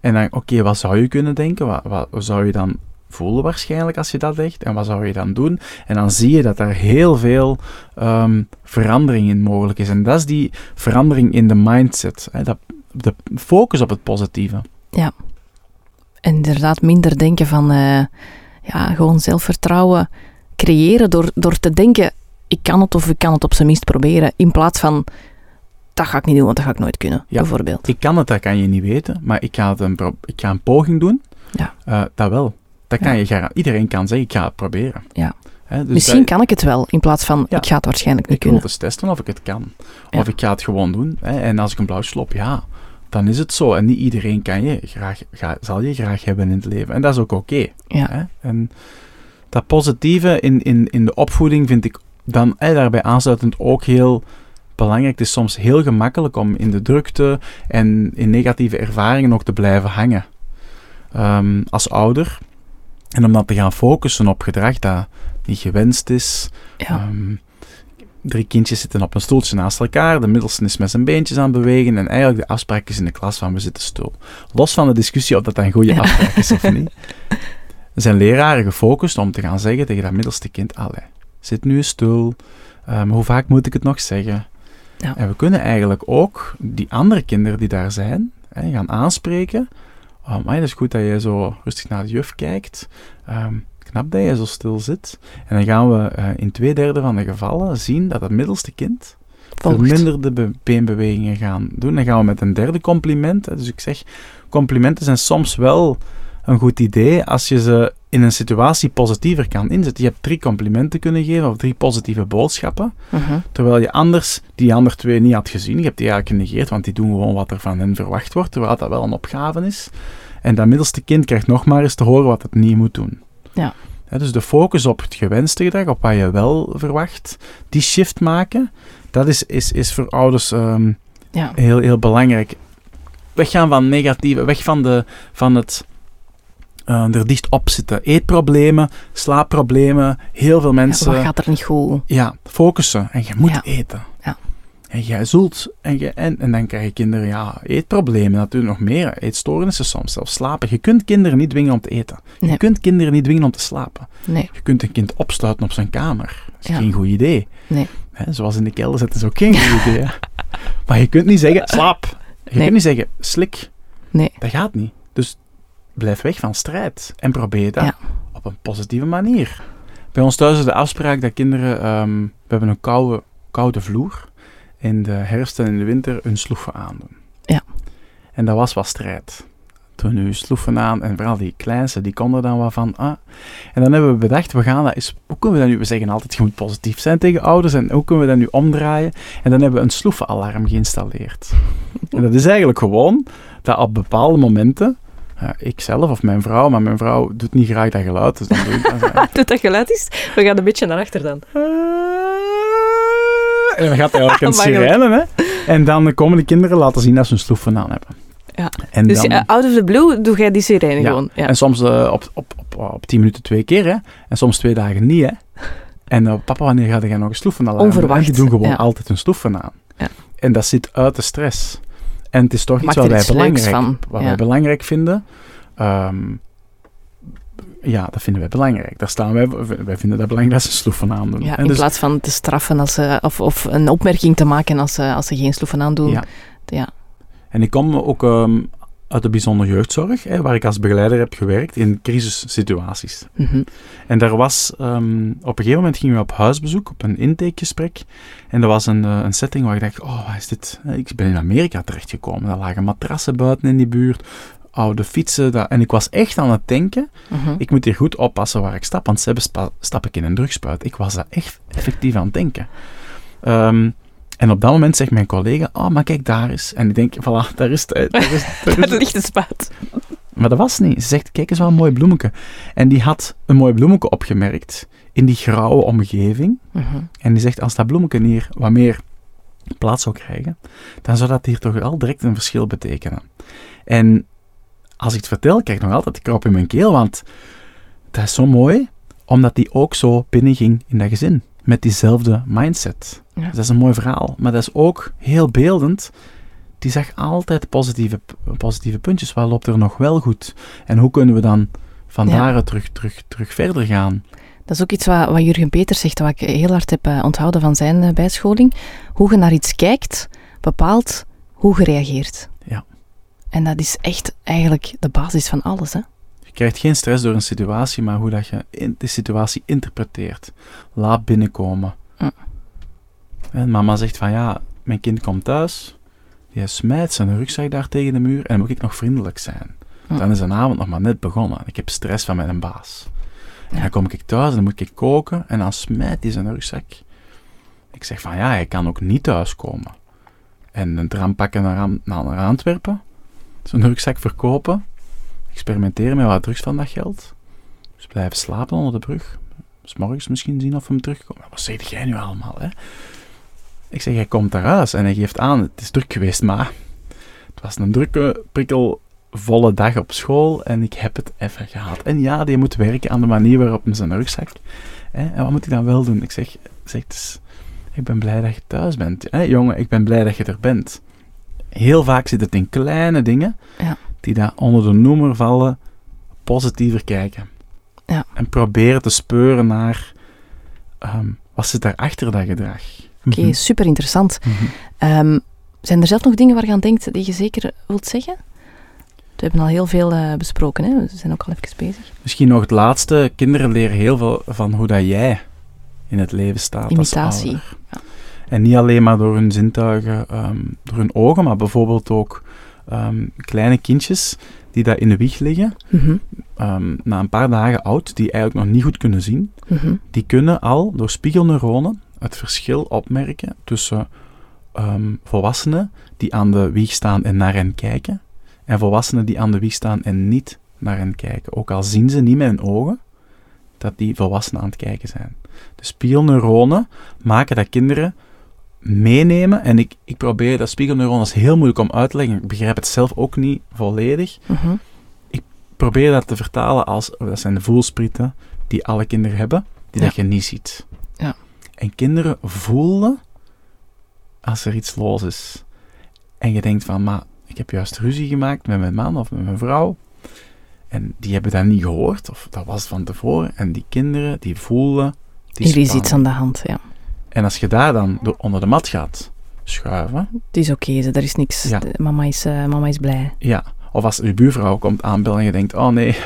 En dan, oké, wat zou je kunnen denken? Wat, wat zou je dan voelen waarschijnlijk als je dat zegt? En wat zou je dan doen? En dan zie je dat er heel veel ehm, verandering in mogelijk is. En dat is die verandering in de mindset. Hè? Dat, de focus op het positieve. En inderdaad minder denken van, eh, ja, gewoon zelfvertrouwen creëren door, door te denken, ik kan het of ik kan het op zijn minst proberen, in plaats van, dat ga ik niet doen, want dat ga ik nooit kunnen, Ja. bijvoorbeeld. Ik kan het, dat kan je niet weten, maar ik ga, het een, ik ga een poging doen. Ja. Eh, dat wel. Dat kan je Iedereen kan zeggen, ik ga het proberen. Ja. Dus Misschien dat- kan ik het wel, in plaats van, Ja. ik ga het waarschijnlijk niet Ik wil kunnen. eens testen of ik het kan. Ja. Of ik ga het gewoon doen. En als ik een blauwtje loop, ja, dan is het zo. En niet iedereen kan je graag, ga- zal je graag hebben in het leven. En dat is ook oké. Ja. En dat positieve in, in, in de opvoeding vind ik dan daarbij aansluitend ook heel belangrijk. Het is soms heel gemakkelijk om in de drukte en in negatieve ervaringen ook te blijven hangen. Ehm, als ouder. En om dan te gaan focussen op gedrag dat niet gewenst is. Ja. Ehm, drie kindjes zitten op een stoeltje naast elkaar. De middelste is met zijn beentjes aan het bewegen. En eigenlijk de afspraak is in de klas van we zitten stil. Los van de discussie of dat een goede Ja. afspraak is of niet. Zijn leraren gefocust om te gaan zeggen tegen dat middelste kind: Allee, zit nu eens stil. Ehm, hoe vaak moet ik het nog zeggen? Ja. En we kunnen eigenlijk ook die andere kinderen die daar zijn, hè, gaan aanspreken. Oh, maar het is goed dat je zo rustig naar de juf kijkt. Ehm, knap dat je zo stil zit. En dan gaan we eh, in twee derde van de gevallen zien dat het middelste kind verminderde be- beenbewegingen gaan doen. Dan gaan we met een derde compliment. Dus ik zeg, complimenten zijn soms wel een goed idee als je ze in een situatie positiever kan inzetten. Je hebt drie complimenten kunnen geven of drie positieve boodschappen, Mhm. terwijl je anders die andere twee niet had gezien. Je hebt die eigenlijk genegeerd, want die doen gewoon wat er van hen verwacht wordt, terwijl dat wel een opgave is. En dat middelste kind krijgt nog maar eens te horen wat het niet moet doen. Ja. Dus de focus op het gewenste gedrag, op wat je wel verwacht, die shift maken, dat is, is, is voor ouders ehm, Ja. heel, heel belangrijk. Weggaan van negatieve, weg van, de, van het eh, er dicht op zitten. Eetproblemen, slaapproblemen, heel veel Ja, mensen. wat gaat er niet goed? Ja, focussen. En je moet Ja. eten. Ja. En jij zult, en, je, en, en dan krijg je kinderen, ja, eetproblemen natuurlijk nog meer. Eetstoornissen soms, zelfs slapen. Je kunt kinderen niet dwingen om te eten. Nee. Je kunt kinderen niet dwingen om te slapen. Nee. Je kunt een kind opsluiten op zijn kamer. Dat is Ja. geen goed idee. Nee. Hè, zoals in de kelder zitten is ook geen goed idee. hè. Maar je kunt niet zeggen, slaap. Je Nee. kunt niet zeggen, slik. Nee. Dat gaat niet. Dus blijf weg van strijd. En probeer dat Ja. op een positieve manier. Bij ons thuis is de afspraak dat kinderen... ehm, we hebben een koude, koude vloer. In de herfst en in de winter hun sloeven aandoen. Ja. En dat was wat strijd. Toen nu sloeven aan en vooral die kleinste, die konden dan wat van... Ah. En dan hebben we bedacht, we gaan dat eens... Hoe kunnen we dat nu... We zeggen altijd, je moet positief zijn tegen ouders. En hoe kunnen we dat nu omdraaien? En dan hebben we een sloefenalarm geïnstalleerd. En dat is eigenlijk gewoon dat op bepaalde momenten... ja, ik zelf of mijn vrouw, maar mijn vrouw doet niet graag dat geluid. Dus dan doe ik dat. Doet dat geluid is? We gaan een beetje naar achter dan. En dan gaat eigenlijk een Makkelijk. sirene, hè. En dan komen de kinderen laten zien dat ze hun sloeven aan hebben. Ja. En Dus dan, eh, out of the blue doe jij die sirene Ja. gewoon. Ja. En soms eh, op, op, op, op tien minuten twee keer, hè. En soms twee dagen niet, hè. En eh, papa, wanneer ga jij nog een sloeven aan? Onverwacht, En die doen gewoon ja. altijd hun sloeven aan. Ja. En dat zit uit de stress. En het is toch iets wat wij, belangrijk, van, wat ja. wij belangrijk vinden. Ehm, ja, dat vinden wij belangrijk. Daar staan wij, wij vinden dat belangrijk dat ze sloeven aandoen. Ja, En in dus- plaats van te straffen als ze, of, of een opmerking te maken als ze, als ze geen sloeven aandoen. Ja. Ja. En ik kom ook ehm, uit de bijzondere jeugdzorg, hè, waar ik als begeleider heb gewerkt in crisissituaties. Mhm. En daar was, ehm, op een gegeven moment gingen we op huisbezoek, op een intakegesprek. En er was een, eh, een setting waar ik dacht, oh, wat is dit? Eh, Ik ben in Amerika terechtgekomen. Daar lagen matrassen buiten in die buurt, oude fietsen. Dat, en ik was echt aan het denken, Mhm. ik moet hier goed oppassen waar ik stap, want ze spa- stap ik in een drugspuit. Ik was daar echt effectief aan het denken. Ehm, en op dat moment zegt mijn collega, oh, maar kijk daar eens. En ik denk, voilà, daar is het. Daar is, daar is ligt de spuit. maar dat was niet. Ze zegt, kijk eens wel een mooi bloemetje. En die had een mooi bloemetje opgemerkt in die grauwe omgeving. Mhm. En die zegt, als dat bloemetje hier wat meer plaats zou krijgen, dan zou dat hier toch wel direct een verschil betekenen. En als ik het vertel, krijg ik nog altijd de krop in mijn keel, want dat is zo mooi, omdat die ook zo binnenging in dat gezin. Met diezelfde mindset. Ja. Dus dat is een mooi verhaal. Maar dat is ook heel beeldend. Die zag altijd positieve, positieve puntjes. Wat loopt er nog wel goed? En hoe kunnen we dan van Ja. daaruit terug, terug, terug verder gaan? Dat is ook iets wat, wat Jurgen Peters zegt, wat ik heel hard heb eh, onthouden van zijn eh, bijscholing. Hoe je naar iets kijkt, bepaalt hoe je reageert. Ja. En dat is echt eigenlijk de basis van alles. Hè? Je krijgt geen stress door een situatie, maar hoe dat je in de situatie interpreteert. Laat binnenkomen. En mama zegt van ja, mijn kind komt thuis, die smijt zijn rugzak daar tegen de muur en dan moet ik nog vriendelijk zijn. Dan is een avond nog maar net begonnen. Ik heb stress van mijn baas. En dan kom ik thuis en dan moet ik koken en dan smijt hij zijn rugzak. Ik zeg van ja, hij kan ook niet thuiskomen. En een tram pakken naar, naar Antwerpen, zijn rugzak verkopen, experimenteren met wat drugs van dat geld. Dus blijven slapen onder de brug. S morgens misschien zien of hem terugkomt. Wat zeg jij nu allemaal, hè? Ik zeg, hij komt naar en hij geeft aan, het is druk geweest, maar het was een drukke, prikkelvolle dag op school en ik heb het even gehad. En ja, die moet werken aan de manier waarop hem zijn rugzak. Hè? En wat moet ik dan wel doen? Ik zeg, ik ben blij dat je thuis bent. Hè, jongen, ik ben blij dat je er bent. Heel vaak zit het in kleine dingen Ja. Die daar onder de noemer vallen, positiever kijken. Ja. En proberen te speuren naar ehm, wat zit daar achter dat gedrag. Oké, Mhm. super interessant. Mhm. Ehm, zijn er zelf nog dingen waar je aan denkt die je zeker wilt zeggen? We hebben al heel veel eh, besproken, hè? we zijn ook al even bezig. Misschien nog het laatste. Kinderen leren heel veel van hoe dat jij in het leven staat als Imitatie. ouder. En niet alleen maar door hun zintuigen, ehm, door hun ogen, maar bijvoorbeeld ook ehm, kleine kindjes die daar in de wieg liggen, Mhm, ehm, na een paar dagen oud, die eigenlijk nog niet goed kunnen zien, mhm, die kunnen al door spiegelneuronen het verschil opmerken tussen ehm, volwassenen die aan de wieg staan en naar hen kijken, en volwassenen die aan de wieg staan en niet naar hen kijken. Ook al zien ze niet met hun ogen dat die volwassenen aan het kijken zijn. De spiegelneuronen maken dat kinderen meenemen, en ik, ik probeer dat spiegelneuronen is heel moeilijk om uit te leggen, ik begrijp het zelf ook niet volledig, mhm. probeer dat te vertalen als, dat zijn de voelsprieten die alle kinderen hebben, die Ja. dat je niet ziet. Ja. En kinderen voelen als er iets los is. En je denkt van, maar ik heb juist ruzie gemaakt met mijn man of met mijn vrouw. En die hebben dat niet gehoord, of dat was van tevoren. En die kinderen, die voelen die Er is iets aan de hand, ja. En als je daar dan door onder de mat gaat schuiven, Het is oké, er is niks. Ja. Mama, is, eh, mama is blij. ja. Of als je buurvrouw komt aanbellen en je denkt, oh nee,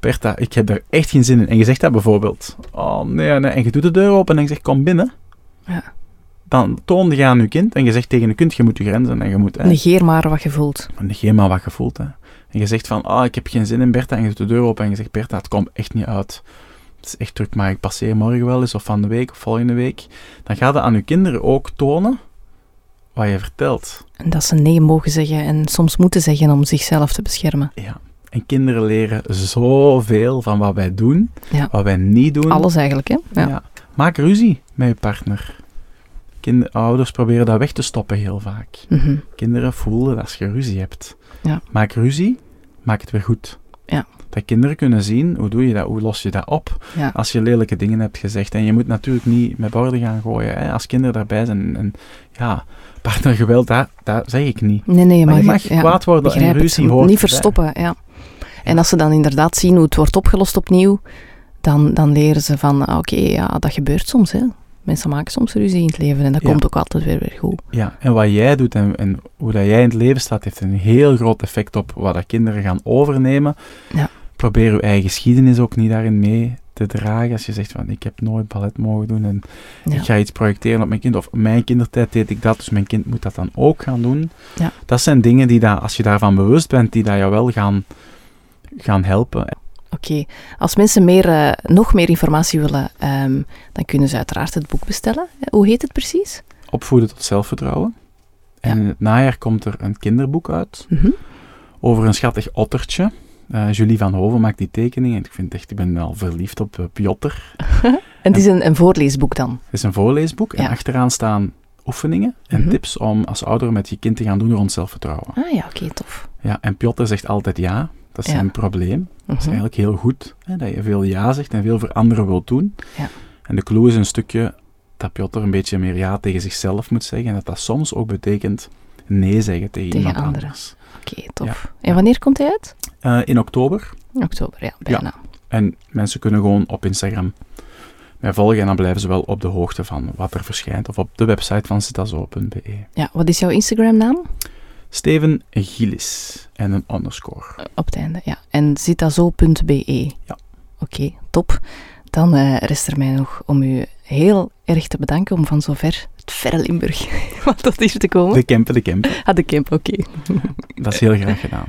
Bertha, ik heb er echt geen zin in. En je zegt dat bijvoorbeeld, oh nee, nee. En je doet de deur open en je zegt, kom binnen. Ja. Dan toonde je aan je kind en je zegt tegen je kind, je moet je grenzen en je moet... hè, Negeer maar wat je voelt. Negeer maar wat je voelt. Hè. En je zegt van, ah, ik heb geen zin in Bertha. En je doet de deur open en je zegt, Bertha, het komt echt niet uit. Het is echt druk, maar ik passeer morgen wel eens, of van de week, of volgende week. Dan ga je aan je kinderen ook tonen wat je vertelt. En dat ze nee mogen zeggen en soms moeten zeggen om zichzelf te beschermen. Ja. En kinderen leren zoveel van wat wij doen, Ja. wat wij niet doen. Alles eigenlijk, hè? Ja. Ja. Maak ruzie met je partner. Kinder, ouders proberen dat weg te stoppen heel vaak. Mhm. Kinderen voelen dat als je ruzie hebt. Ja. Maak ruzie, maak het weer goed. Ja. Dat kinderen kunnen zien, hoe doe je dat, hoe los je dat op Ja. als je lelijke dingen hebt gezegd. En je moet natuurlijk niet met borden gaan gooien, hè, als kinderen daarbij zijn. En ja, partnergeweld, dat, dat zeg ik niet. Nee, nee, Maar maar, je mag ja, kwaad worden en ruzie hoort Niet verstoppen, ja. En als ze dan inderdaad zien hoe het wordt opgelost opnieuw, dan, dan leren ze van, ah, oké, ja, dat gebeurt soms, hè. Mensen maken soms ruzie in het leven en dat Ja. komt ook altijd weer weer goed. Ja, en wat jij doet en, en hoe dat jij in het leven staat, heeft een heel groot effect op wat dat kinderen gaan overnemen. Ja. Probeer je eigen geschiedenis ook niet daarin mee te dragen. Als je zegt van, ik heb nooit ballet mogen doen en Ja. ik ga iets projecteren op mijn kind. Of mijn kindertijd deed ik dat, dus mijn kind moet dat dan ook gaan doen. Ja. Dat zijn dingen die, dat, als je daarvan bewust bent, die dat jou wel gaan, gaan helpen. Oké, als mensen meer, eh, nog meer informatie willen, ehm, dan kunnen ze uiteraard het boek bestellen. Hoe heet het precies? Opvoeden tot zelfvertrouwen. En Ja. in het najaar komt er een kinderboek uit Mhm. over een schattig ottertje. Eh, Julie van Hoven maakt die tekening en ik vind echt, ik ben wel verliefd op uh, Piotr. En het is een, een voorleesboek dan. Het is een voorleesboek en achteraan staan oefeningen en Mhm. tips om als ouder met je kind te gaan doen rond zelfvertrouwen. Ah ja, oké, tof. Ja, en Piotr zegt altijd ja. Dat is Ja. zijn probleem. Dat is Mhm. eigenlijk heel goed, hè, dat je veel ja zegt en veel voor anderen wilt doen. Ja. En de clue is een stukje dat Piotr een beetje meer ja tegen zichzelf moet zeggen en dat dat soms ook betekent nee zeggen tegen, Tegen iemand anderen. anders. Oké, tof. En wanneer komt hij uit? Eh, in oktober. Oktober, ja, bijna. En mensen kunnen gewoon op Instagram mij volgen en dan blijven ze wel op de hoogte van wat er verschijnt. Of op de website van zitazo.be. Ja, wat is jouw Instagram-naam? Steven Gillis en een underscore. Op het einde, ja. En zitazo.be. Ja. Oké, top. Dan eh, rest er mij nog om u heel erg te bedanken om van zover, verre Limburg, wat tot hier te komen. De Kempen, de Kempen. Ah, de Kemp, oké. Dat is heel graag gedaan.